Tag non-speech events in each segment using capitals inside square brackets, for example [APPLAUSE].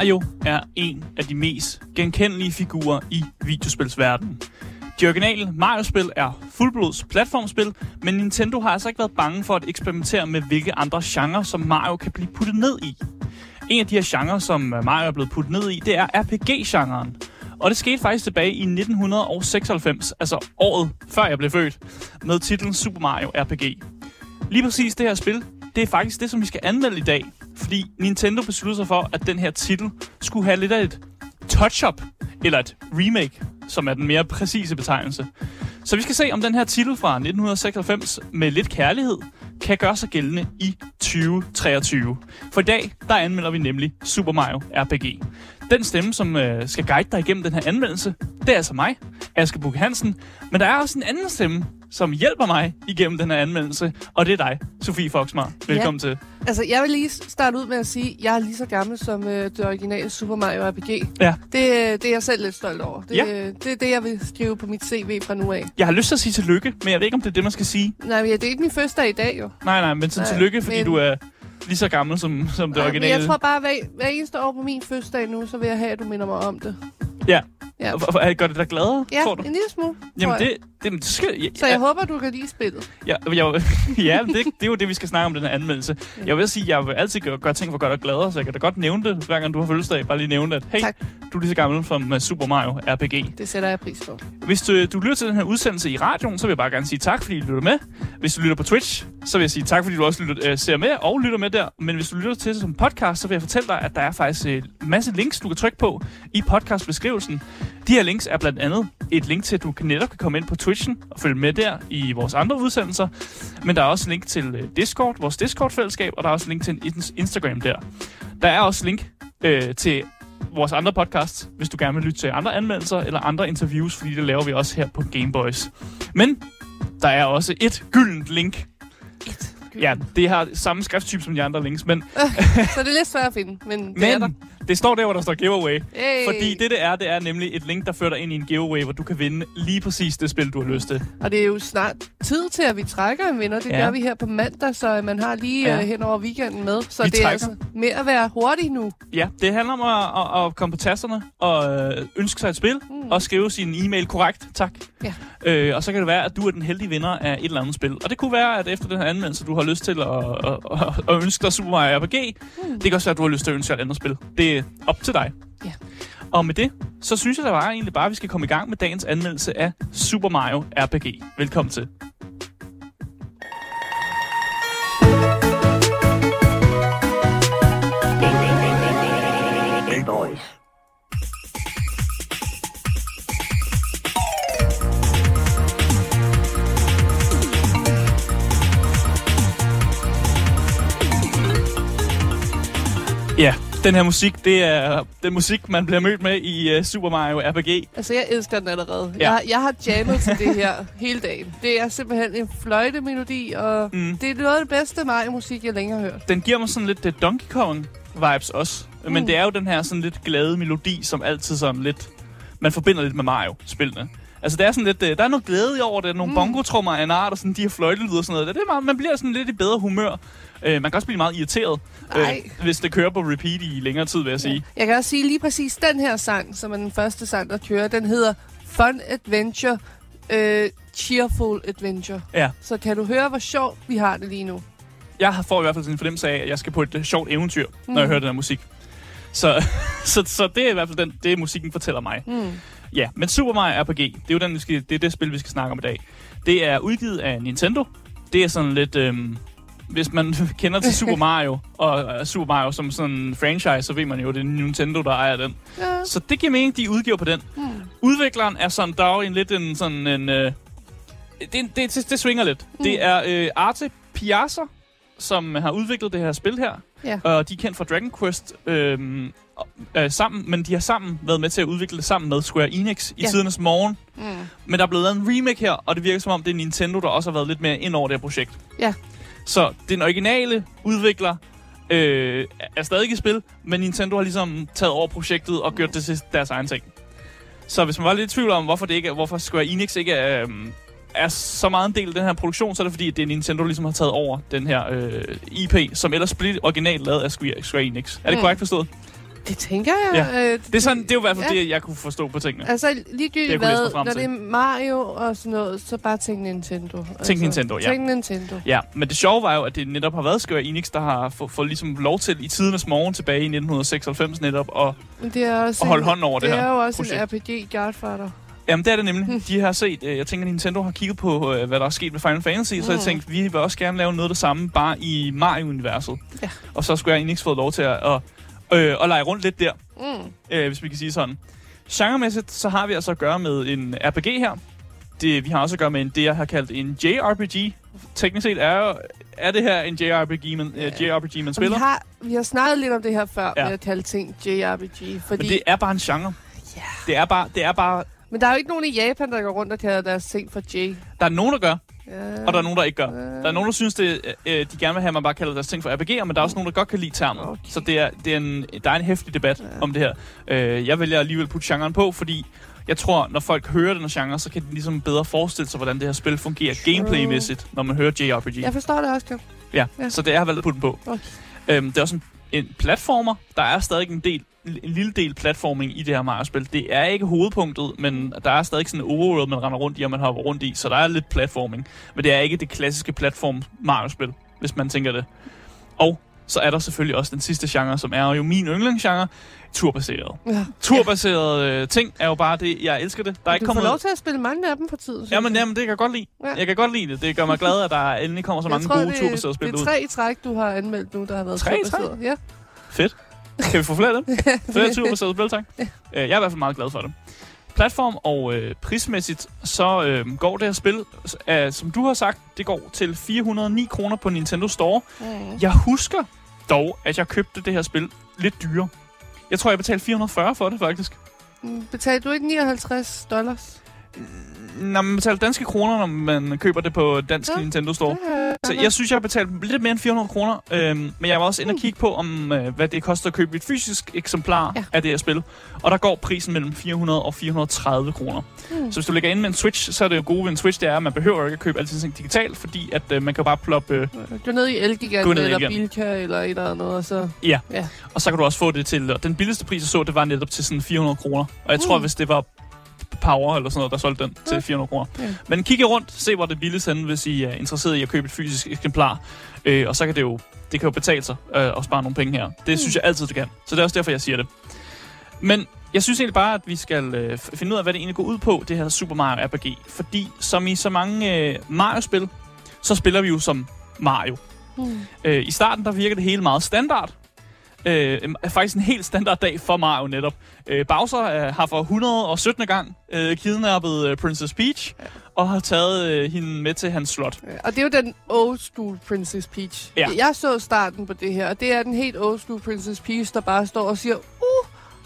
Mario er en af de mest genkendelige figurer i videospilsverdenen. De originale Mario-spil er fuldblods platformspil, men Nintendo har altså ikke været bange for at eksperimentere med, hvilke andre genrer, som Mario kan blive puttet ned i. En af de her genrer, som Mario er blevet puttet ned i, det er RPG-genren. Og det skete faktisk tilbage i 1996, altså året før jeg blev født, med titlen Super Mario RPG. Lige præcis det her spil, det er faktisk det, som vi skal anmelde i dag. Fordi Nintendo besluttede sig for, at den her titel skulle have lidt af et touch-up, eller et remake, som er den mere præcise betegnelse. Så vi skal se, om den her titel fra 1996 med lidt kærlighed kan gøre sig gældende i 2023. For i dag, der anmelder vi nemlig Super Mario RPG. Den stemme, som øh, skal guide dig igennem den her anmeldelse, det er altså mig, Aske Bukke Hansen. Men der er også en anden stemme, som hjælper mig igennem den her anmeldelse, og det er dig, Sofie Foxmar. Velkommen ja. til. Altså, jeg vil lige starte ud med at sige, at jeg er lige så gammel som øh, det originale Super Mario RPG. Ja. Det, øh, det er jeg selv lidt stolt over. Det, Ja. øh, det er det, jeg vil skrive på mit CV fra nu af. Jeg har lyst til at sige tillykke, men jeg ved ikke, om det er det, man skal sige. Nej, men ja, det er ikke min første dag i dag, jo. Nej, nej, men så Nej, tillykke, fordi men- du er lige så gammel som, som det Nej, men originale. jeg tror bare, hver, hver eneste år på min første dag nu, så vil jeg have, at du minder mig om det. Ja. Ja, Og hvor- Gør det dig gladere, ja tror du? en lille smule. Jamen, det, det, det skal... Ja, Så jeg håber, du kan lide spillet. Ja, jeg, [LAUGHS] ja det, det er jo det, vi skal snakke om den her anmeldelse. Jeg vil sige, jeg vil altid gøre, gøre ting for godt og gladere, så jeg kan da godt nævne det, hver gang du har fødselsdag. Bare lige nævne det, at hey, Tak. du er lige så gammel som uh, Super Mario RPG. Det sætter jeg pris på. Hvis du, du lytter til den her udsendelse i radioen, så vil jeg bare gerne sige tak, fordi du lytter med. Hvis du lytter på Twitch, så vil jeg sige tak, fordi du også lytter, øh, ser med og lytter med der. Men hvis du lytter til det som podcast, så vil jeg fortælle dig, at der er faktisk en masse links, du kan trykke på i podcastbeskrivelsen. De her links er blandt andet et link til, at du kan netop kan komme ind på Twitchen og følge med der i vores andre udsendelser. Men der er også link til øh, Discord, vores Discord-fællesskab, og der er også link til en ins- Instagram der. Der er også link øh, til vores andre podcasts, hvis du gerne vil lytte til andre anmeldelser eller andre interviews, fordi det laver vi også her på Gameboys. Men der er også et gyldent link. Et. Ja, det har samme skrifttype som de andre links, men, Så det er lidt svært at finde, men det er der. Det står der, hvor der står giveaway. Hey. Fordi det, det er, det er nemlig et link, der fører dig ind i en giveaway, hvor du kan vinde lige præcis det spil, du har lyst til. Og det er jo snart tid til, at vi trækker en vinder. Det Ja. gør vi her på mandag, så man har lige Ja. ja. hen over weekenden med. Så Vi det er trækker. altså med at være hurtig nu. Ja, det handler om at, at, at komme på tasterne og øh, ønske sig et spil mm. og skrive sin e-mail korrekt. Tak. Ja. Øh, og så kan det være, at du er den heldige vinder af et eller andet spil. Og det kunne være, at efter den her anmeldelse, du har lyst til at, at, at, at ønske dig Super Mario RPG. Mm. Det kan også være, at du har lyst til at ønske dig et andet spil. Det er op til dig. Ja. Og med det, så synes jeg da bare egentlig bare, at vi skal komme i gang med dagens anmeldelse af Super Mario RPG. Velkommen til. Den her musik, det er den musik, man bliver mødt med i uh, Super Mario RPG. Altså, jeg elsker den allerede. Ja. Jeg, jeg har jammet til det her hele dagen. Det er simpelthen en fløjtemelodi, og Mm. det er noget af det bedste Mario-musik, jeg længe har hørt. Den giver mig sådan lidt uh, Donkey Kong vibes også. Mm. Men det er jo den her sådan lidt glade melodi, som altid sådan lidt... Man forbinder lidt med Mario-spillene. Altså, det er sådan lidt, øh, der er noget glæde i over det. Nogle. Mm. bongotrummer af en art, og sådan de her fløjtelyder og sådan noget. Det er meget, man bliver sådan lidt i bedre humør. Øh, man kan også blive meget irriteret, øh, hvis det kører på repeat i længere tid, vil jeg sige. Jeg kan også sige lige præcis den her sang, som er den første sang, der kører, den hedder Fun Adventure, øh, Cheerful Adventure. Ja. Så kan du høre, hvor sjovt vi har det lige nu. Jeg har- får i hvert fald sådan en fornemmelse af, at jeg skal på et uh, sjovt eventyr, mm. når jeg Mm. hører den her musik. Så, [LAUGHS] så, så det er i hvert fald den, det, musikken fortæller mig. Mm. Ja, men Super Mario RPG, det er jo den, vi skal, det, er det spil, vi skal snakke om i dag. Det er udgivet af Nintendo. Det er sådan lidt... Øhm, hvis man [LAUGHS] kender til Super [LAUGHS] Mario, og uh, Super Mario som sådan en franchise, så ved man jo, at det er Nintendo, der ejer den. Ja. Så det giver mening, de udgiver på den. Mm. Udvikleren er sådan, der er jo en lidt en sådan en... Øh, det, det, det, det svinger lidt. Mm. Det er øh, Arte Piazza, som har udviklet det her spil her. Ja. Og de er kendt fra Dragon Quest øh, øh, sammen, men de har sammen været med til at udvikle det sammen med Square Enix i Ja. tidernes morgen. Mm. Men der er blevet lavet en remake her, og det virker som om, det er Nintendo, der også har været lidt mere ind over det her projekt. Ja. Så den originale udvikler øh, er stadig i spil, men Nintendo har ligesom taget over projektet og gjort det til deres egen ting. Så hvis man var lidt i tvivl om, hvorfor, det ikke hvorfor Square Enix ikke er, øhm, er så meget en del af den her produktion, så er det fordi, at det er Nintendo, ligesom har taget over den her øh, IP, som ellers blev originalt lavet af Square, Square Enix. Er det Mm. korrekt forstået? Det tænker jeg. Ja. Øh, Det er, sådan, det er jo i hvert fald Ja. det, jeg kunne forstå på tingene. Altså Det, jeg ligegyldigt hvad, når det er Mario og sådan noget, så bare tænk Nintendo. altså, Nintendo, ja. Tænk Nintendo. Ja, men det sjove var jo, at det netop har været Square Enix, der har fået, fået ligesom lov til i tidernes morgen tilbage i 1996 netop, og, det er også og holde en, hånden over det, det er her jo også projekt. en RPG Godfather. Jamen, det er det nemlig. [LAUGHS] De har set, øh, jeg tænker, Nintendo har kigget på, øh, hvad der er sket med Final Fantasy, mm. så jeg Mm. tænkte, vi vil også gerne lave noget af det samme, bare i Mario-universet. Ja. Og så har Square Enix fået lov til at, at, øh, at lege rundt lidt der, Mm. øh, hvis vi kan sige sådan. Genremæssigt, så har vi altså at gøre med en RPG her. Det, vi har også at gøre med en, det, jeg har kaldt en JRPG. Teknisk set er, jo- er det her en JRPG, man, Ja. øh, JRPG, man Og vi spiller. har, vi har snakket lidt om det her før, Ja. med at kalde ting JRPG. Fordi, Men det er bare en genre. Ja. Det er bare, det er bare, men der er jo ikke nogen i Japan, der går rundt og kalder deres ting for J. der er nogen, der gør. Og der er nogen, der ikke gør. Der er nogen, der synes, det, øh, de gerne vil have, at man bare kalder deres ting for RPG'er, men der er også nogen, der godt kan lide termen. Okay. Så det er, det er en, der er en hæftig debat om det her. Øh, jeg vælger alligevel at putte genren på, fordi jeg tror, når folk hører den genre, så kan de ligesom bedre forestille sig, hvordan det her spil fungerer gameplaymæssigt, når man hører JRPG. Jeg forstår det også, jo. Ja, Ja. så det er valgt at putte den på. Okay. Øhm, det er også en, en platformer. Der er stadig en, del, en lille del platforming i det her Mario-spil. Det er ikke hovedpunktet, men der er stadig sådan en overworld, man render rundt i, og man hopper rundt i, så der er lidt platforming. Men det er ikke det klassiske platform Mario-spil, hvis man tænker det. Og så er der selvfølgelig også den sidste genre, som er jo min yndlingsgenre, turbaseret. Ja. Turbaserede øh, ting er jo bare det, jeg elsker det. Der er ikke du får kommet... lov til at spille mange af dem på tiden. synes Jamen, jamen, det kan jeg godt lide. Ja. Jeg kan godt lide det. Det gør mig glad, at der endelig kommer så Jeg mange tror, gode det, turbaserede spil det ud. er tre i træk, du har anmeldt nu, der har været Tre turbaseret. Ja. Fedt. Kan vi få flere af dem? [LAUGHS] Flere turbaserede spil, tak. Øh, Jeg er i hvert fald meget glad for det. Platform og øh, prismæssigt, så øh, går det her spil, øh, som du har sagt, det går til 409 kroner på Nintendo Store. Mm. Jeg husker dog, at jeg købte det her spil lidt dyrere. Jeg tror, jeg betalte 440 for det, faktisk. Mm, Betalte du ikke 59 dollars? Når man betaler danske kroner, når man køber det på dansk Ja. Nintendo Store. Ja, Så jeg synes, jeg har betalt lidt mere end 400 kroner. Øhm, men jeg var også inde og kigge på, om, øh, hvad det koster at købe et fysisk eksemplar Ja. ja. af det her spil. Og der går prisen mellem 400 og 430 kroner. Mm. Så hvis du lægger ind med en Switch, så er det jo gode ved en Switch, det er, at man behøver ikke at købe altid ting digitalt, fordi at øh, man kan bare ploppe... Øh, er i Elgigant Gå ned i eller Elgiganten. Bilka eller et eller andet, og så... og så kan du også få det til... Og den billigste pris, jeg så, det var netop til sådan 400 kroner. Og jeg tror, Mm. hvis det var Power eller sådan noget, der solgte den Ja. til 400 kroner. Ja. Men kig rundt, se hvor det billigst henne, hvis I er interesseret i at købe et fysisk eksemplar. Øh, og så kan det jo, det kan jo betale sig øh, at spare nogle penge her. Det Mm. synes jeg altid, det kan. Så det er også derfor, jeg siger det. Men jeg synes egentlig bare, at vi skal øh, finde ud af, hvad det egentlig går ud på, det her Super Mario RPG. Fordi som i så mange øh, Mario-spil, så spiller vi jo som Mario. Mm. Øh, I starten, der virker det hele meget standard. Øh, er faktisk en helt standard dag for Mario netop. Øh, Bowser øh, har for 117. gang øh, kidnappet øh, Princess Peach, og har taget øh, hende med til hans slot. Ja, Og det er jo den old school Princess Peach. Ja. Jeg så starten på det her, og det er den helt old school Princess Peach, der bare står og siger, uh,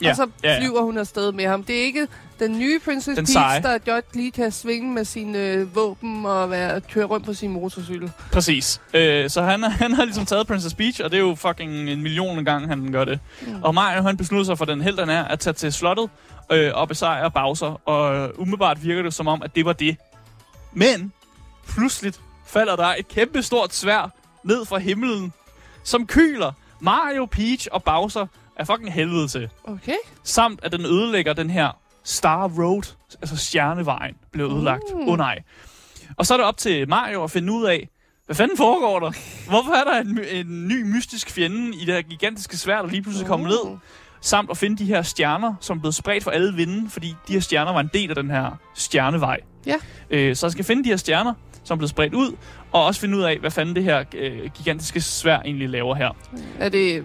Ja, og så ja, ja. flyver hun afsted med ham. Det er ikke den nye Princess Den Peach, seje. der godt lige kan svinge med sine øh, våben og være, køre rundt på sin motorcykel. Præcis. Øh, så han, [LAUGHS] han har ligesom taget Princess Peach, og det er jo fucking en million gang, han gør det. Mm. Og Mario, han beslutter sig for den held, han er, at tage til slottet øh, og besejre Bowser. Og øh, umiddelbart virker det som om, at det var det. Men pludselig falder der et kæmpe stort svær ned fra himlen, som kyler Mario, Peach og Bowser af fucking helvede til. Okay. Samt at den ødelægger den her Star Road, altså stjernevejen, blev ødelagt. Åh Mm. oh, nej. Og så er det op til Mario at finde ud af, hvad fanden foregår der? Hvorfor er der en, en ny mystisk fjende i det her gigantiske sværd, der lige pludselig kommer ned? Mm. Samt at finde de her stjerner, som er blevet spredt for alle vinden, fordi de her stjerner var en del af den her stjernevej. Ja. Øh, så jeg skal finde de her stjerner, som er blevet spredt ud, og også finde ud af, hvad fanden det her øh, gigantiske svær egentlig laver her. Er det...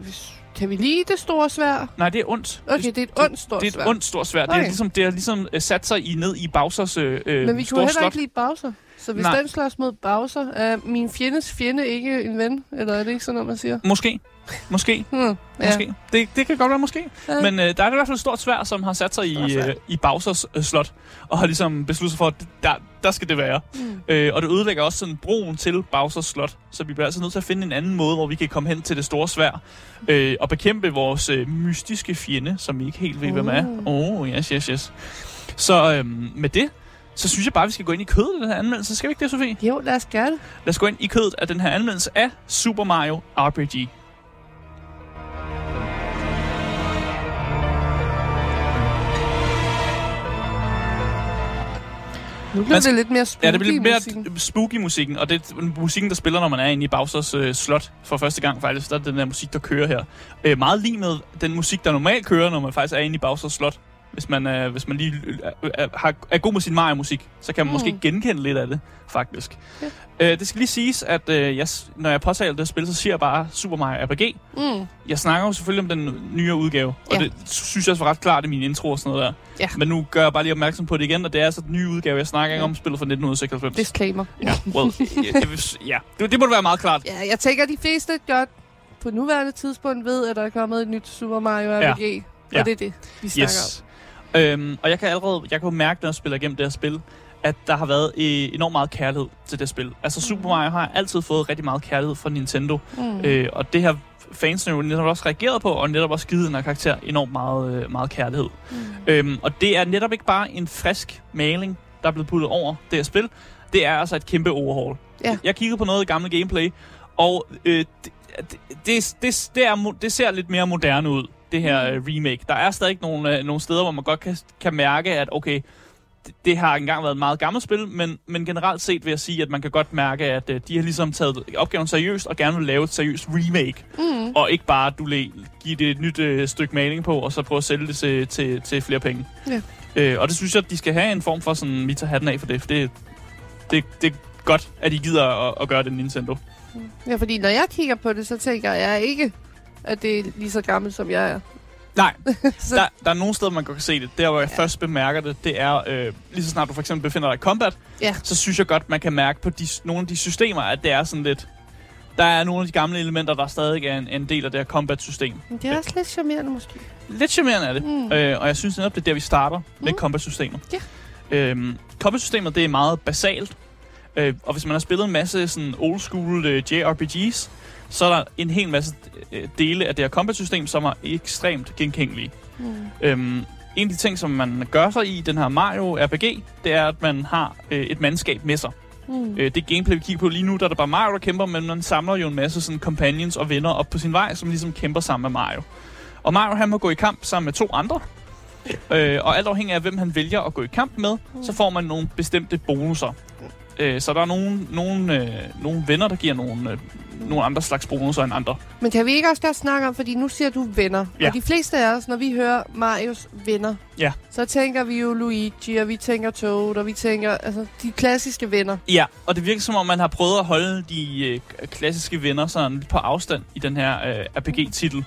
Kan vi lide det store svær? Nej, det er ondt. Okay, det er et ondt stort Det er svær. et ondt stort svær. Det Okay. er ligesom, det har ligesom øh, sat sig i ned i Bowsers øh, Men vi kunne heller slot. ikke lide Bowser. Så hvis Nej. den slås mod Bowser, er min fjendes fjende ikke en ven? Eller er det ikke sådan noget, man siger? Måske. Måske. [LAUGHS] Hmm. Ja. Måske. Det, det kan godt være måske. Ja. Men øh, der er i hvert fald et stort svær, som har sat sig i, øh, i Bowsers øh, slot. Og har ligesom besluttet sig for, at der, der skal det være. Mm. Øh, og det ødelægger også sådan broen til Bowsers slot. Så vi bliver altså nødt til at finde en anden måde, hvor vi kan komme hen til det store svær. Øh, og bekæmpe vores øh, mystiske fjende, som vi ikke helt ved, hvem er. Mm. Åh, oh, yes, yes, yes. Så øh, med det, så synes jeg bare, vi skal gå ind i kødet af den her anmeldelse. Skal vi ikke det, Sofie? Jo, lad os gøre det. Lad os gå ind i kødet af den her anmeldelse af Super Mario RPG. Nu bliver det lidt mere spooky Ja, det bliver lidt mere musikken. spooky musikken, og det er musikken, der spiller, når man er inde i Bowsers øh, slot for første gang faktisk. Der er den der musik, der kører her. Øh, meget lige med den musik, der normalt kører, når man faktisk er inde i Bowsers slot. Hvis man, øh, hvis man lige øh, er, har, er god med sin Mario-musik, så kan man mm. måske genkende lidt af det, faktisk. Ja. Øh, det skal lige siges, at øh, jeg, når jeg påtaler det spil, så siger jeg bare Super Mario RPG. Mm. Jeg snakker jo selvfølgelig om den nye udgave, og Ja. det synes jeg også var ret klart i min intro og sådan noget der. Ja. Men nu gør jeg bare lige opmærksom på det igen, og det er altså den nye udgave. Jeg snakker Ja. om spillet fra 1996. Disclaimer. Ja, well, [LAUGHS] jeg, jeg, ja. Det, det må være meget klart. Ja, jeg tænker, at de fleste godt på nuværende tidspunkt ved, at der er kommet et nyt Super Mario Ja. RPG. Ja. Ja. Og det er det, vi snakker Yes. Øhm, og jeg kan allerede jeg kan jo mærke, når jeg spiller igennem det her spil, at der har været øh, enormt meget kærlighed til det spil. Altså Super Mario har altid fået rigtig meget kærlighed fra Nintendo. Mm. Øh, og det har fansene jo netop også reageret på, og netop også givet den her karakter enormt meget, øh, meget kærlighed. Mm. Øhm, og det er netop ikke bare en frisk maling, der er blevet puttet over det her spil. Det er altså et kæmpe overhaul. Ja. Jeg kiggede på noget gamle gameplay, og øh, det, det, det, det, er, det ser lidt mere moderne ud, det her øh, remake. Der er stadig nogle, øh, nogle steder, hvor man godt kan, kan mærke, at okay, det, det har engang været et meget gammelt spil, men, men generelt set vil jeg sige, at man kan godt mærke, at øh, de har ligesom taget opgaven seriøst og gerne vil lave et seriøst remake. Mm. Og ikke bare, du læ- give det et nyt øh, stykke maling på, og så prøve at sælge det til, til, til flere penge. Ja. Øh, og det synes jeg, at de skal have en form for sådan, vi tager hatten af for det, for det, det, det er godt, at de gider at, at gøre det Nintendo. Ja, fordi når jeg kigger på det, så tænker jeg ikke, at det er lige så gammelt, som jeg er. Nej, [LAUGHS] der, der er nogle steder, man godt kan se det. Der, hvor jeg ja. først bemærker det, det er, øh, lige så snart du for eksempel befinder dig i combat, Ja. så synes jeg godt, man kan mærke på de, nogle af de systemer, at det er sådan lidt... Der er nogle af de gamle elementer, der stadig er en, en del af det her combat-system. Men det er også lidt charmerende, måske. Lidt charmerende er det. Mm. Øh, og jeg synes netop, det er der, vi starter med Mm. combat-systemet. Ja. Øhm, combat-systemet, det er meget basalt. Øh, og hvis man har spillet en masse sådan old school øh, JRPGs, så er der en hel masse øh, dele af det her combat-system, som er ekstremt genkendelige. Mm. Øhm, en af de ting, som man gør sig i den her Mario RPG, det er, at man har øh, et mandskab med sig. Mm. Øh, det gameplay, vi kigger på lige nu, der er det bare Mario, der kæmper, men man samler jo en masse sådan, companions og venner op på sin vej, som ligesom kæmper sammen med Mario. Og Mario, han må gå i kamp sammen med to andre. Øh, og alt afhængig af, hvem han vælger at gå i kamp med, så får man nogle bestemte bonusser. Øh, så der er nogle, nogle, øh, nogle venner, der giver nogle, øh, nogle andre slags bonusser end andre. Men kan vi ikke også godt snakke om, fordi nu siger du venner. Ja. Og de fleste af os, når vi hører Marios venner, Ja. så tænker vi jo Luigi, og vi tænker Toad, og vi tænker altså de klassiske venner. Ja, og det virker som om, man har prøvet at holde de øh, klassiske venner sådan lidt på afstand i den her øh, RPG-titel.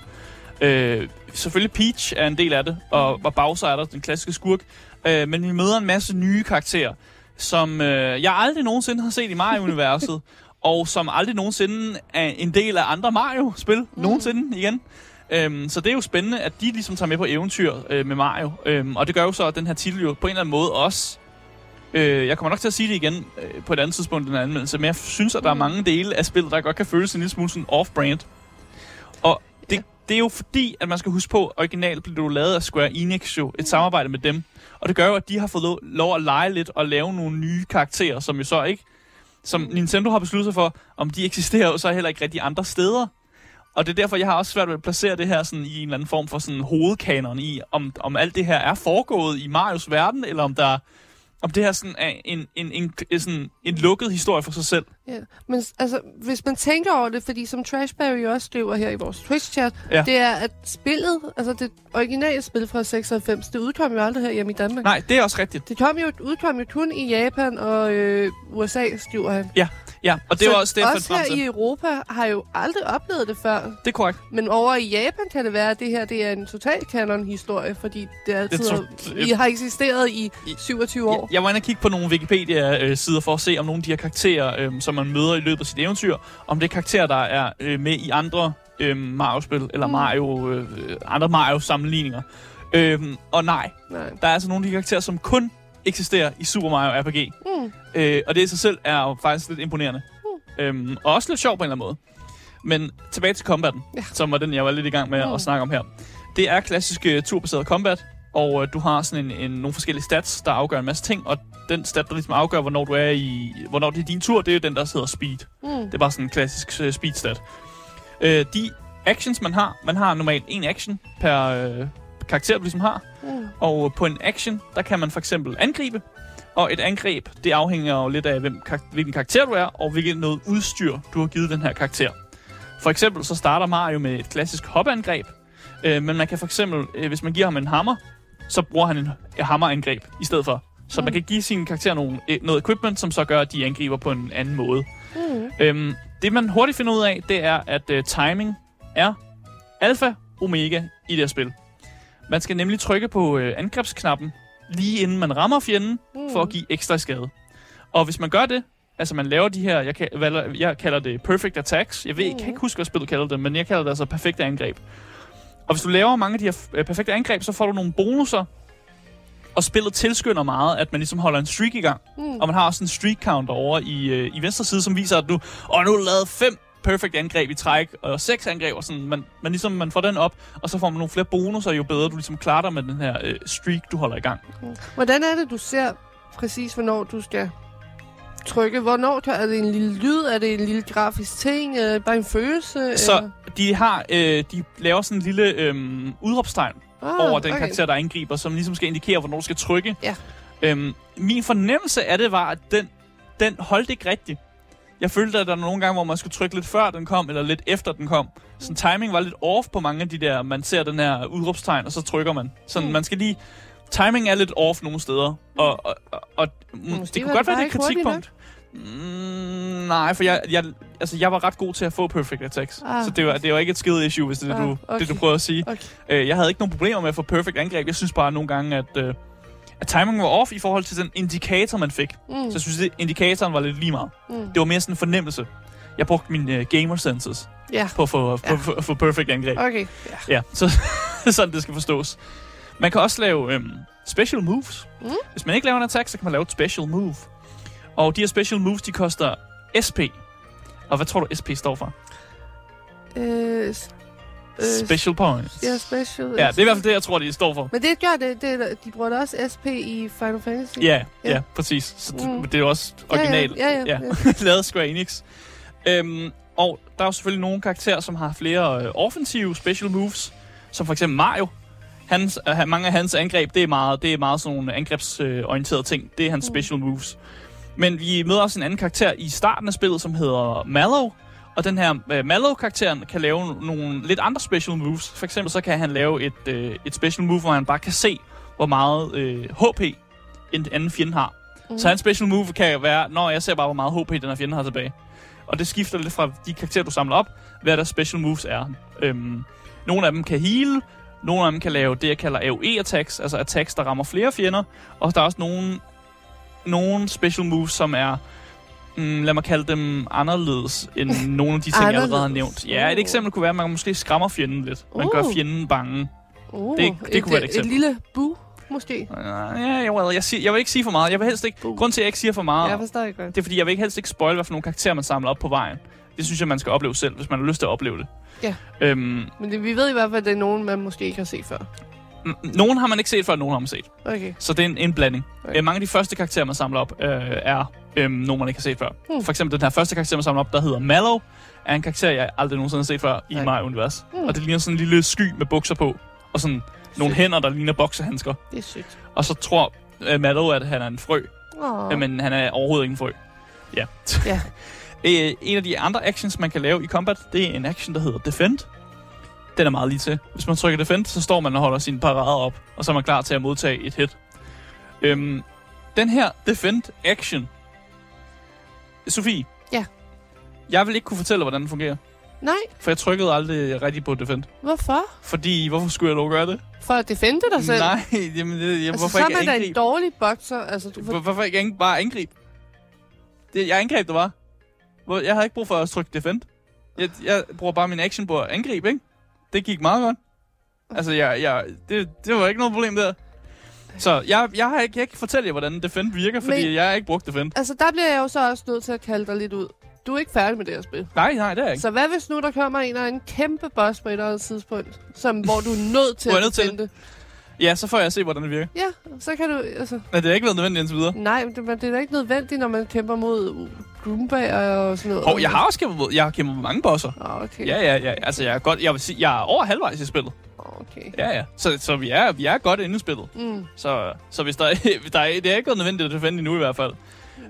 Øh, selvfølgelig Peach er en del af det, og, og Bowser er der, den klassiske skurk. Øh, men vi møder en masse nye karakterer, som øh, jeg aldrig nogensinde har set i Mario-universet, [LAUGHS] og som aldrig nogensinde er en del af andre Mario-spil. Mm. Nogensinde igen. Øhm, så det er jo spændende, at de ligesom tager med på eventyr øh, med Mario. Øhm, og det gør jo så, at den her titel jo på en eller anden måde også Øh, jeg kommer nok til at sige det igen øh, på et andet tidspunkt i den anmeldelse, men jeg synes, at der er Mm. mange dele af spillet, der godt kan føles en lille smule sådan off-brand. Og det, Ja. det er jo fordi, at man skal huske på, at originalt blev det jo lavet af Square Enix jo, et samarbejde med dem. Og det gør jo, at de har fået lov, lov at lege lidt og lave nogle nye karakterer, som jo så ikke, som Nintendo har besluttet sig for, om de eksisterer jo så heller ikke rigtig andre steder. Og det er derfor, jeg har også svært ved at placere det her sådan, i en eller anden form for sådan hovedkanon i, om, om alt det her er foregået i Marios verden, eller om der om det her sådan er en, en, en, en, sådan en lukket historie for sig selv. Ja. Men altså, hvis man tænker over det, fordi som Trashberry også skriver her i vores Twitch-chat, Ja. det er, at spillet, altså det originale spil fra 96, det udkom jo aldrig her hjemme i Danmark. Nej, det er også rigtigt. Det kom jo, udkom jo kun i Japan og øh, USA, skriver han. Ja, og det så jo også derfor, os her i Europa har jo aldrig oplevet det før. Det er korrekt. Men over i Japan kan det være, at det her det er en total kanon-historie, fordi det altid Det det tror- har, I har eksisteret i I- 27 år. Jeg, jeg var inde og kigge på nogle Wikipedia-sider for at se, om nogle af de her karakterer, øhm, som man møder i løbet af sit eventyr, om det er karakterer, der er øh, med i andre øh, Mario-spil, eller Mm. Mario, øh, andre Mario-sammenligninger. Øhm, og nej, Nej. der er altså nogle af de karakterer, som kun eksisterer i Super Mario RPG. Mm. Øh, og det i sig selv er jo faktisk lidt imponerende. Øhm, og også lidt sjovt på en eller anden måde. Men tilbage til combaten, Ja. som var den, jeg var lidt i gang med Mm. at snakke om her. Det er klassisk uh, turbaseret combat. Og øh, du har sådan en, en, nogle forskellige stats, der afgør en masse ting, og den stat, der ligesom afgør, hvornår du er i, hvornår det er din tur, det er jo den, der hedder speed. Mm. Det er bare sådan en klassisk uh, speed stat. Øh, de actions, man har, man har normalt en action per øh, karakter, du ligesom har. Mm. Og på en action, der kan man for eksempel angribe. Og et angreb, det afhænger jo lidt af, hvem, hvilken karakter du er, og hvilket noget udstyr, du har givet den her karakter. For eksempel så starter Mario med et klassisk hopangreb. Øh, men man kan for eksempel, øh, hvis man giver ham en hammer, så bruger han en, hammerangreb i stedet for. Så Mm. man kan give sin karakter nogle, øh, noget equipment, som så gør, at de angriber på en anden måde. Mm. Øhm, det man hurtigt finder ud af, det er, at øh, timing er alfa omega i det her spil. Man skal nemlig trykke på øh, angrebsknappen, lige inden man rammer fjenden, Mm. for at give ekstra skade. Og hvis man gør det, altså man laver de her, jeg, kan, hvad, jeg kalder det perfect attacks. Jeg ved, jeg kan ikke huske, hvad spillet kalder det, men jeg kalder det altså perfekte angreb. Og hvis du laver mange af de her øh, perfekte angreb, så får du nogle bonusser, og spillet tilskynder meget, at man ligesom holder en streak i gang. Mm. Og man har også en streak counter over i, øh, i venstre side, som viser, at du, og nu har du lavet fem perfect angreb i træk, og seks angreb, og sådan, man, man, ligesom, man får den op, og så får man nogle flere bonusser, jo bedre du ligesom klarer dig med den her øh, streak, du holder i gang. Hvordan er det, du ser præcis, hvornår du skal trykke? Hvornår er det en lille lyd? Er det en lille grafisk ting? Er det bare en følelse? Så eller? de har, øh, de laver sådan en lille øh, udråbstegn ah, over den karakter, der angriber, som ligesom skal indikere, hvornår du skal trykke. Ja. Øhm, min fornemmelse af det var, at den, den holdt ikke rigtigt. Jeg følte, at der var nogle gange, hvor man skulle trykke lidt før den kom, eller lidt efter den kom. Så timing var lidt off på mange af de der, man ser den her udråbstegn, og så trykker man. Så Mm. man skal lige... Timing er lidt off nogle steder, og, og, og, og Måske det var kunne godt det være, det er et kritikpunkt. Mm, nej, for jeg, jeg, altså, jeg var ret god til at få perfect attacks. Ah. Så det var, det var ikke et skill issue, hvis det er det, Ah, du, okay. det, du prøver at sige. Okay. Øh, jeg havde ikke nogen problemer med at få perfect angreb. Jeg synes bare nogle gange, at, øh, at timingen var off i forhold til den indikator, man fik. Mm. Så jeg synes, at indikatoren var lidt lige meget. Mm. Det var mere sådan en fornemmelse. Jeg brugte mine uh, gamer senses Ja, på at få, Ja. på, på, perfect angreb. okay. Ja. Ja, så [LAUGHS] sådan det skal forstås. Man kan også lave øhm, special moves. Mm. Hvis man ikke laver en attack, så kan man lave et special move. Og de her special moves, de koster SP. Og hvad tror du, SP står for? Øh, øh, Special points. Ja, special. Ja, det er i hvert fald det, jeg tror, de står for. Men det gør det, det er- de bruger da også SP i Final Fantasy. Ja, ja, Ja. præcis. Så det, Mm. det er jo også originalt. Ja, ja, ja, ja, [LAUGHS] lavet af Square Enix. Øhm, og der er jo selvfølgelig nogle karakterer, som har flere øh, offensive special moves, som for eksempel Mario. Hans, øh, mange af hans angreb, det er meget, det er meget sådan nogle angrebsorienterede ting. Det er hans Mm. special moves. Men vi møder også en anden karakter i starten af spillet, som hedder Mallow. Og den her øh, Mallow-karakteren kan lave nogle lidt andre special moves. For eksempel så kan han lave et, øh, et special move, hvor han bare kan se, hvor meget øh, HP en anden fjende har. Mm. Så hans special move kan være, når jeg ser bare, hvor meget HP den her fjende har tilbage. Og det skifter lidt fra de karakterer, du samler op, hvad der special moves er. Øhm, nogle af dem kan heal, nogle af dem kan lave det, jeg kalder AoE-attacks, altså attacks, der rammer flere fjender. Og der er også nogle, nogle special moves, som er, mm, lad mig kalde dem anderledes, end [LAUGHS] nogle af de ting, jeg allerede har nævnt. Ja, et eksempel kunne være, at man måske skræmmer fjenden lidt. Man gør Uh. fjenden bange. Uh, det- det kunne være et eksempel. Et lille bu, måske. Ja, jeg, well, jeg, siger, jeg vil ikke sige for meget. Jeg vil helst ikke... Uh. Grund til, at jeg ikke siger for meget, Jeg forstår ikke godt. det er fordi, jeg vil ikke helst ikke spoil, hvad for nogle karakterer, man samler op på vejen. Det synes jeg, man skal opleve selv, hvis man har lyst til at opleve det. Ja. Øhm, Men det, vi ved i hvert fald, at det er nogen, man måske ikke har set før. nogen har man ikke set før, nogen har man set. Okay. Så det er en, en blanding. Okay. Øh, mange af de første karakterer, man samler op, øh, er øh, nogen, man ikke har set før. Hmm. For eksempel den her første karakter, man samler op, der hedder Mallow, er en karakter, jeg aldrig nogensinde har set før i Nej. Mario-univers. Hmm. Og det ligner sådan en lille sky med bukser på, og sådan nogle Sygt. hænder, der ligner boksehandsker. Det er sygt. Og så tror øh, Mallow, at han er en frø, oh. men han er overhovedet ingen frø. Ja. Ja. [LAUGHS] Øh, en af de andre actions, man kan lave i combat, det er en action, der hedder Defend. Den er meget lige til. Hvis man trykker Defend, så står man og holder sin parade op, og så er man klar til at modtage et hit. Øhm, den her Defend action... Sofie? Ja. Jeg vil ikke kunne fortælle, hvordan den fungerer, Nej, for jeg trykkede aldrig rigtig på Defend. hvorfor? Fordi, hvorfor skulle jeg lov gøre det? For at defende dig selv? Nej, jamen, det, jeg, altså, hvorfor så er ikke man da en angribe? dårlig bokser. Altså, du får... Hvorfor ikke ang- bare angribe? Det, jeg angreb det bare. Jeg havde ikke brug for at trykke defend. Jeg, jeg bruger bare min action på at angribe, ikke? Det gik meget godt. Altså, jeg, jeg, det, det var ikke noget problem der. Så jeg, jeg, har ikke, jeg kan fortælle jer, hvordan defend virker, fordi Men- jeg har ikke brugt defend. Altså, der bliver jeg jo så også nødt til at kalde dig lidt ud. Du er ikke færdig med det her spil. Nej, nej, det er jeg ikke. Så hvad hvis nu, der kommer en og en kæmpe boss på et eller andet tidspunkt, som, hvor du er nødt til er at nødt til defende? Ja, så får jeg at se, hvordan det virker. Ja, så kan du... Altså, Men det har ikke været nødvendigt indtil videre. nej, men det, men det er da ikke nødvendigt, når man kæmper mod Goomba og sådan noget. Hov, jeg har også kæmpet mod, jeg har kæmpet med mange bosser. Åh, okay. Ja, ja, ja. Altså, jeg er godt, jeg vil sige, jeg er over halvvejs i spillet. Okay. Ja, ja. Så, så vi, er, vi er godt inde i spillet. Mm. Så, så hvis der, er, [LAUGHS] der er, det er ikke nødvendigt at defende endnu i hvert fald.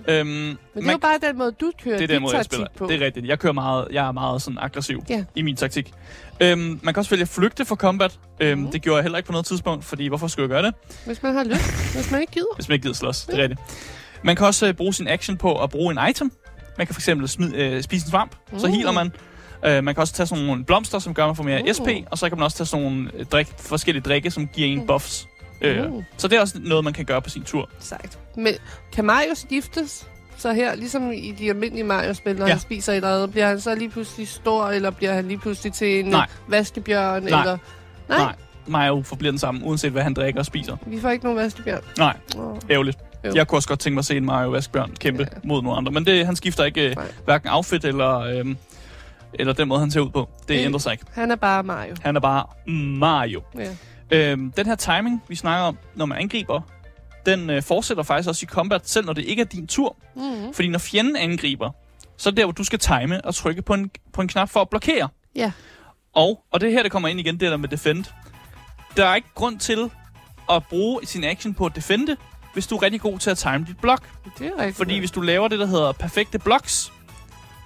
Øhm, Men det er jo bare den måde, du kører det er den måde, jeg spiller. på. Det er rigtigt. Jeg kører meget, jeg er meget sådan aggressiv Ja. i min taktik. Øhm, man kan også vælge at flygte fra combat. Øhm, Mhm. Det gjorde jeg heller ikke på noget tidspunkt, fordi hvorfor skulle jeg gøre det, Hvis man har lyst. Hvis man ikke gider. hvis man ikke gider slås? Det er rigtigt. Man kan også øh, bruge sin action på at bruge en item. Man kan fx smide, øh, spise en svamp, så Mm. healer man. Øh, man kan også tage sådan nogle blomster, som gør, at man får mere Uh. SP, og så kan man også tage sådan nogle øh, drik, forskellige drikke, som giver en buffs. Øh, Uh. Så det er også noget, man kan gøre på sin tur. Sejt. Men kan Mario skiftes? Så her, ligesom i de almindelige Mario-spil, når Ja. han spiser et eller andet, bliver han så lige pludselig stor, eller bliver han lige pludselig til en Nej. vaskebjørn? Nej. Eller... Nej. Nej. Mario forbliver den samme, uanset hvad han drikker og spiser. Vi får ikke nogen vaskebjørn. Nej, Oh. ærgerligt. Jo. Jeg kunne også godt tænke mig at se en Mario Vaskbjørn kæmpe Ja. mod nogle andre. Men det, han skifter ikke øh, hverken outfit eller, øhm, eller den måde, han ser ud på. Det Øh. ændrer sig ikke. Han er bare Mario. Han er bare Mario. Ja. Øhm, den her timing, vi snakker om, når man angriber, den øh, fortsætter faktisk også i combat, selv når det ikke er din tur. Mm-hmm. Fordi når fjenden angriber, så er det der, hvor du skal time og trykke på en, på en knap for at blokere. Ja. Og, og det er her, det kommer ind igen, det der med defend. Der er ikke grund til at bruge sin action på at defende, hvis du er rigtig god til at time dit blok. Det er rigtigt. Fordi hvis du laver det, der hedder perfekte blocks,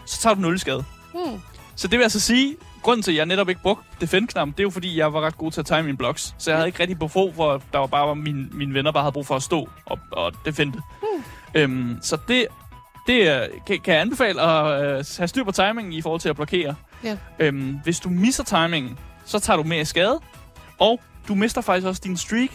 så tager du 0 skade. Hmm. Så det vil altså sige, grunden til, at jeg netop ikke brugte defend-knappen, det er jo fordi, jeg var ret god til at time mine blocks. Så jeg havde ikke rigtig brug for, at der var bare mine, mine venner bare havde brug for at stå og, og defende. Hmm. Øhm, så det, det kan, kan jeg anbefale at øh, have styr på timingen i forhold til at blokere. Ja. Øhm, hvis du misser timingen, så tager du mere skade, og du mister faktisk også din streak.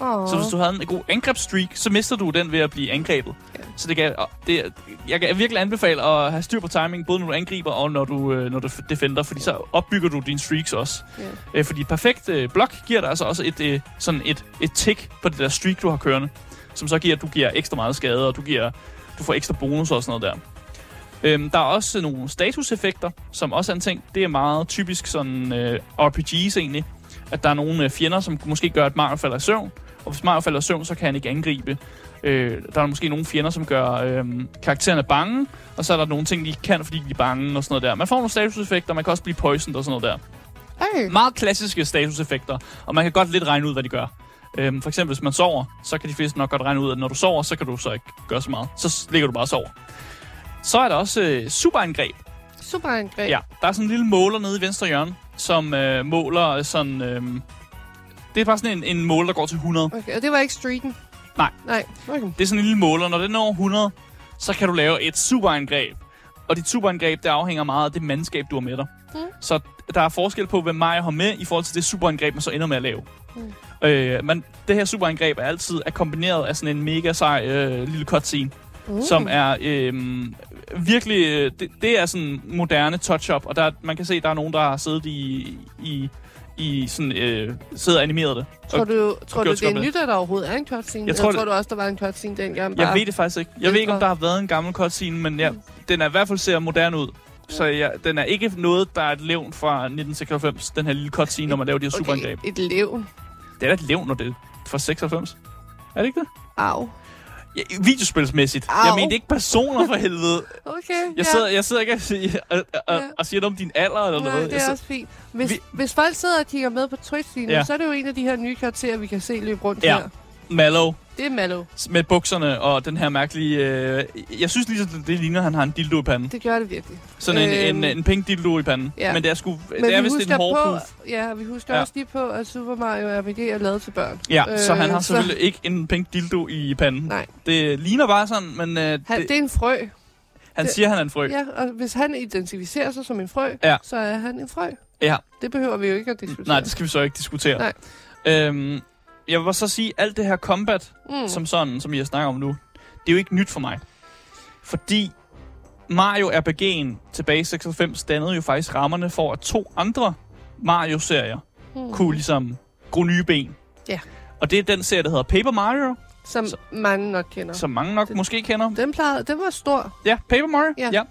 Oh. Så hvis du havde en god angrebsstreak, så mister du den ved at blive angrebet. Ja. Så det kan, det, jeg kan virkelig anbefale at have styr på timing, både når du angriber og når du, øh, når du defender, fordi så opbygger du dine streaks også. Ja. Øh, fordi perfekt øh, blok giver dig altså også et, sådan et, et tick på det der streak, du har kørende, som så giver, at du giver ekstra meget skade, og du, giver, du får ekstra bonus og sådan noget der. Øhm, der er også nogle statuseffekter, som også er en ting. Det er meget typisk sådan øh, RPG's egentlig, at der er nogle øh, fjender, som måske gør, at Mario falder i søvn. Og hvis Mario falder i søvn, så kan han ikke angribe. Øh, der er måske nogle fjender, som gør øh, karaktererne bange, og så er der nogle ting, de ikke kan, fordi de er bange og sådan noget der. Man får nogle statuseffekter, man kan også blive poisoned og sådan noget der. Hey. Meget klassiske statuseffekter, og man kan godt lidt regne ud, hvad de gør. Øhm, for eksempel, hvis man sover, så kan de fleste nok godt regne ud, at når du sover, så kan du så ikke gøre så meget. Så ligger du bare og sover. Så er der også øh, superangreb. Superangreb. Ja, der er sådan en lille måler nede i venstre hjørne, som øh, måler sådan... Øh, det er bare sådan en, en måler, der går til 100. Okay, og det var ikke streaken? Nej. Nej, okay. Det er sådan en lille måler. Når den når 100, så kan du lave et superangreb. Og dit superangreb, det afhænger meget af det mandskab, du har med dig. Mm. Så der er forskel på, hvem Mario har med i forhold til det superangreb, man så ender med at lave. Mm. Øh, men det her superangreb er altid er kombineret af sådan en mega sej øh, lille cutscene, Uh. som er øh, virkelig... Øh, det, det er sådan moderne touch-up, og der, man kan se, der er nogen, der har siddet i... i i sådan, øh, siddet og animeret det. Tror Og du, tror du det er nyt, at der overhovedet er en cutscene? Jeg tror, tror, det- tror du også, der var en cutscene dengang? Jeg ved det faktisk ikke. Jeg ved ikke, om der har været en gammel cutscene, men ja, den er i hvert fald ser moderne ud. Så ja, den er ikke noget, der er et levn fra 1996, den her lille cutscene, når man laver de her superangreb. Okay, et levn. Det er da et levn, når det er fra 96. Er det ikke det? Au. Ja, videospilsmæssigt. Au. Jeg mener ikke personer for helvede. [LAUGHS] Okay, Jeg ja. sidder, jeg sidder ikke og siger, og, og, Ja. og siger noget om din alder eller Nej, noget. det Jeg er sidder- også fint. Hvis, Vi- hvis folk sidder og kigger med på Twitch-streamen, Ja. ja. så er det jo en af de her nye karakterer, vi kan se løbe rundt Ja. her. Mallow Det er Mallow. med bukserne og den her mærkelige... Øh, jeg synes lige, det, ligner, at han har en dildo i panden. Det gør det virkelig. Sådan en, Øhm, en, en pink dildo i panden. ja. Men det er sgu... Men det er vi vist en hård på, ja, vi husker Ja. ja. også lige på, at Super Mario RPG er lavet til børn. Ja, øh, så han har så- selvfølgelig ikke en pink dildo i panden. Nej. Det ligner bare sådan, men øh, Han, det, det er en frø. han det- siger, han er en frø. Ja, og hvis han identificerer sig som en frø, Ja. så er han en frø. Ja. Det behøver vi jo ikke at diskutere. Nej, det skal vi så ikke diskutere. Nej. Øhm, jeg vil så sige, alt det her combat, mm. som sådan, som jeg snakker om nu, det er jo ikke nyt for mig. Fordi Mario RPG'en tilbage i 96 dannede jo faktisk rammerne for, at to andre Mario-serier mm. kunne ligesom gro nye ben. Ja. Og det er den serie, der hedder Paper Mario, Som Så- mange nok kender. som mange nok Det- måske kender. Den, plejede, den var stor. Ja, Paper Mario. Ja. ja.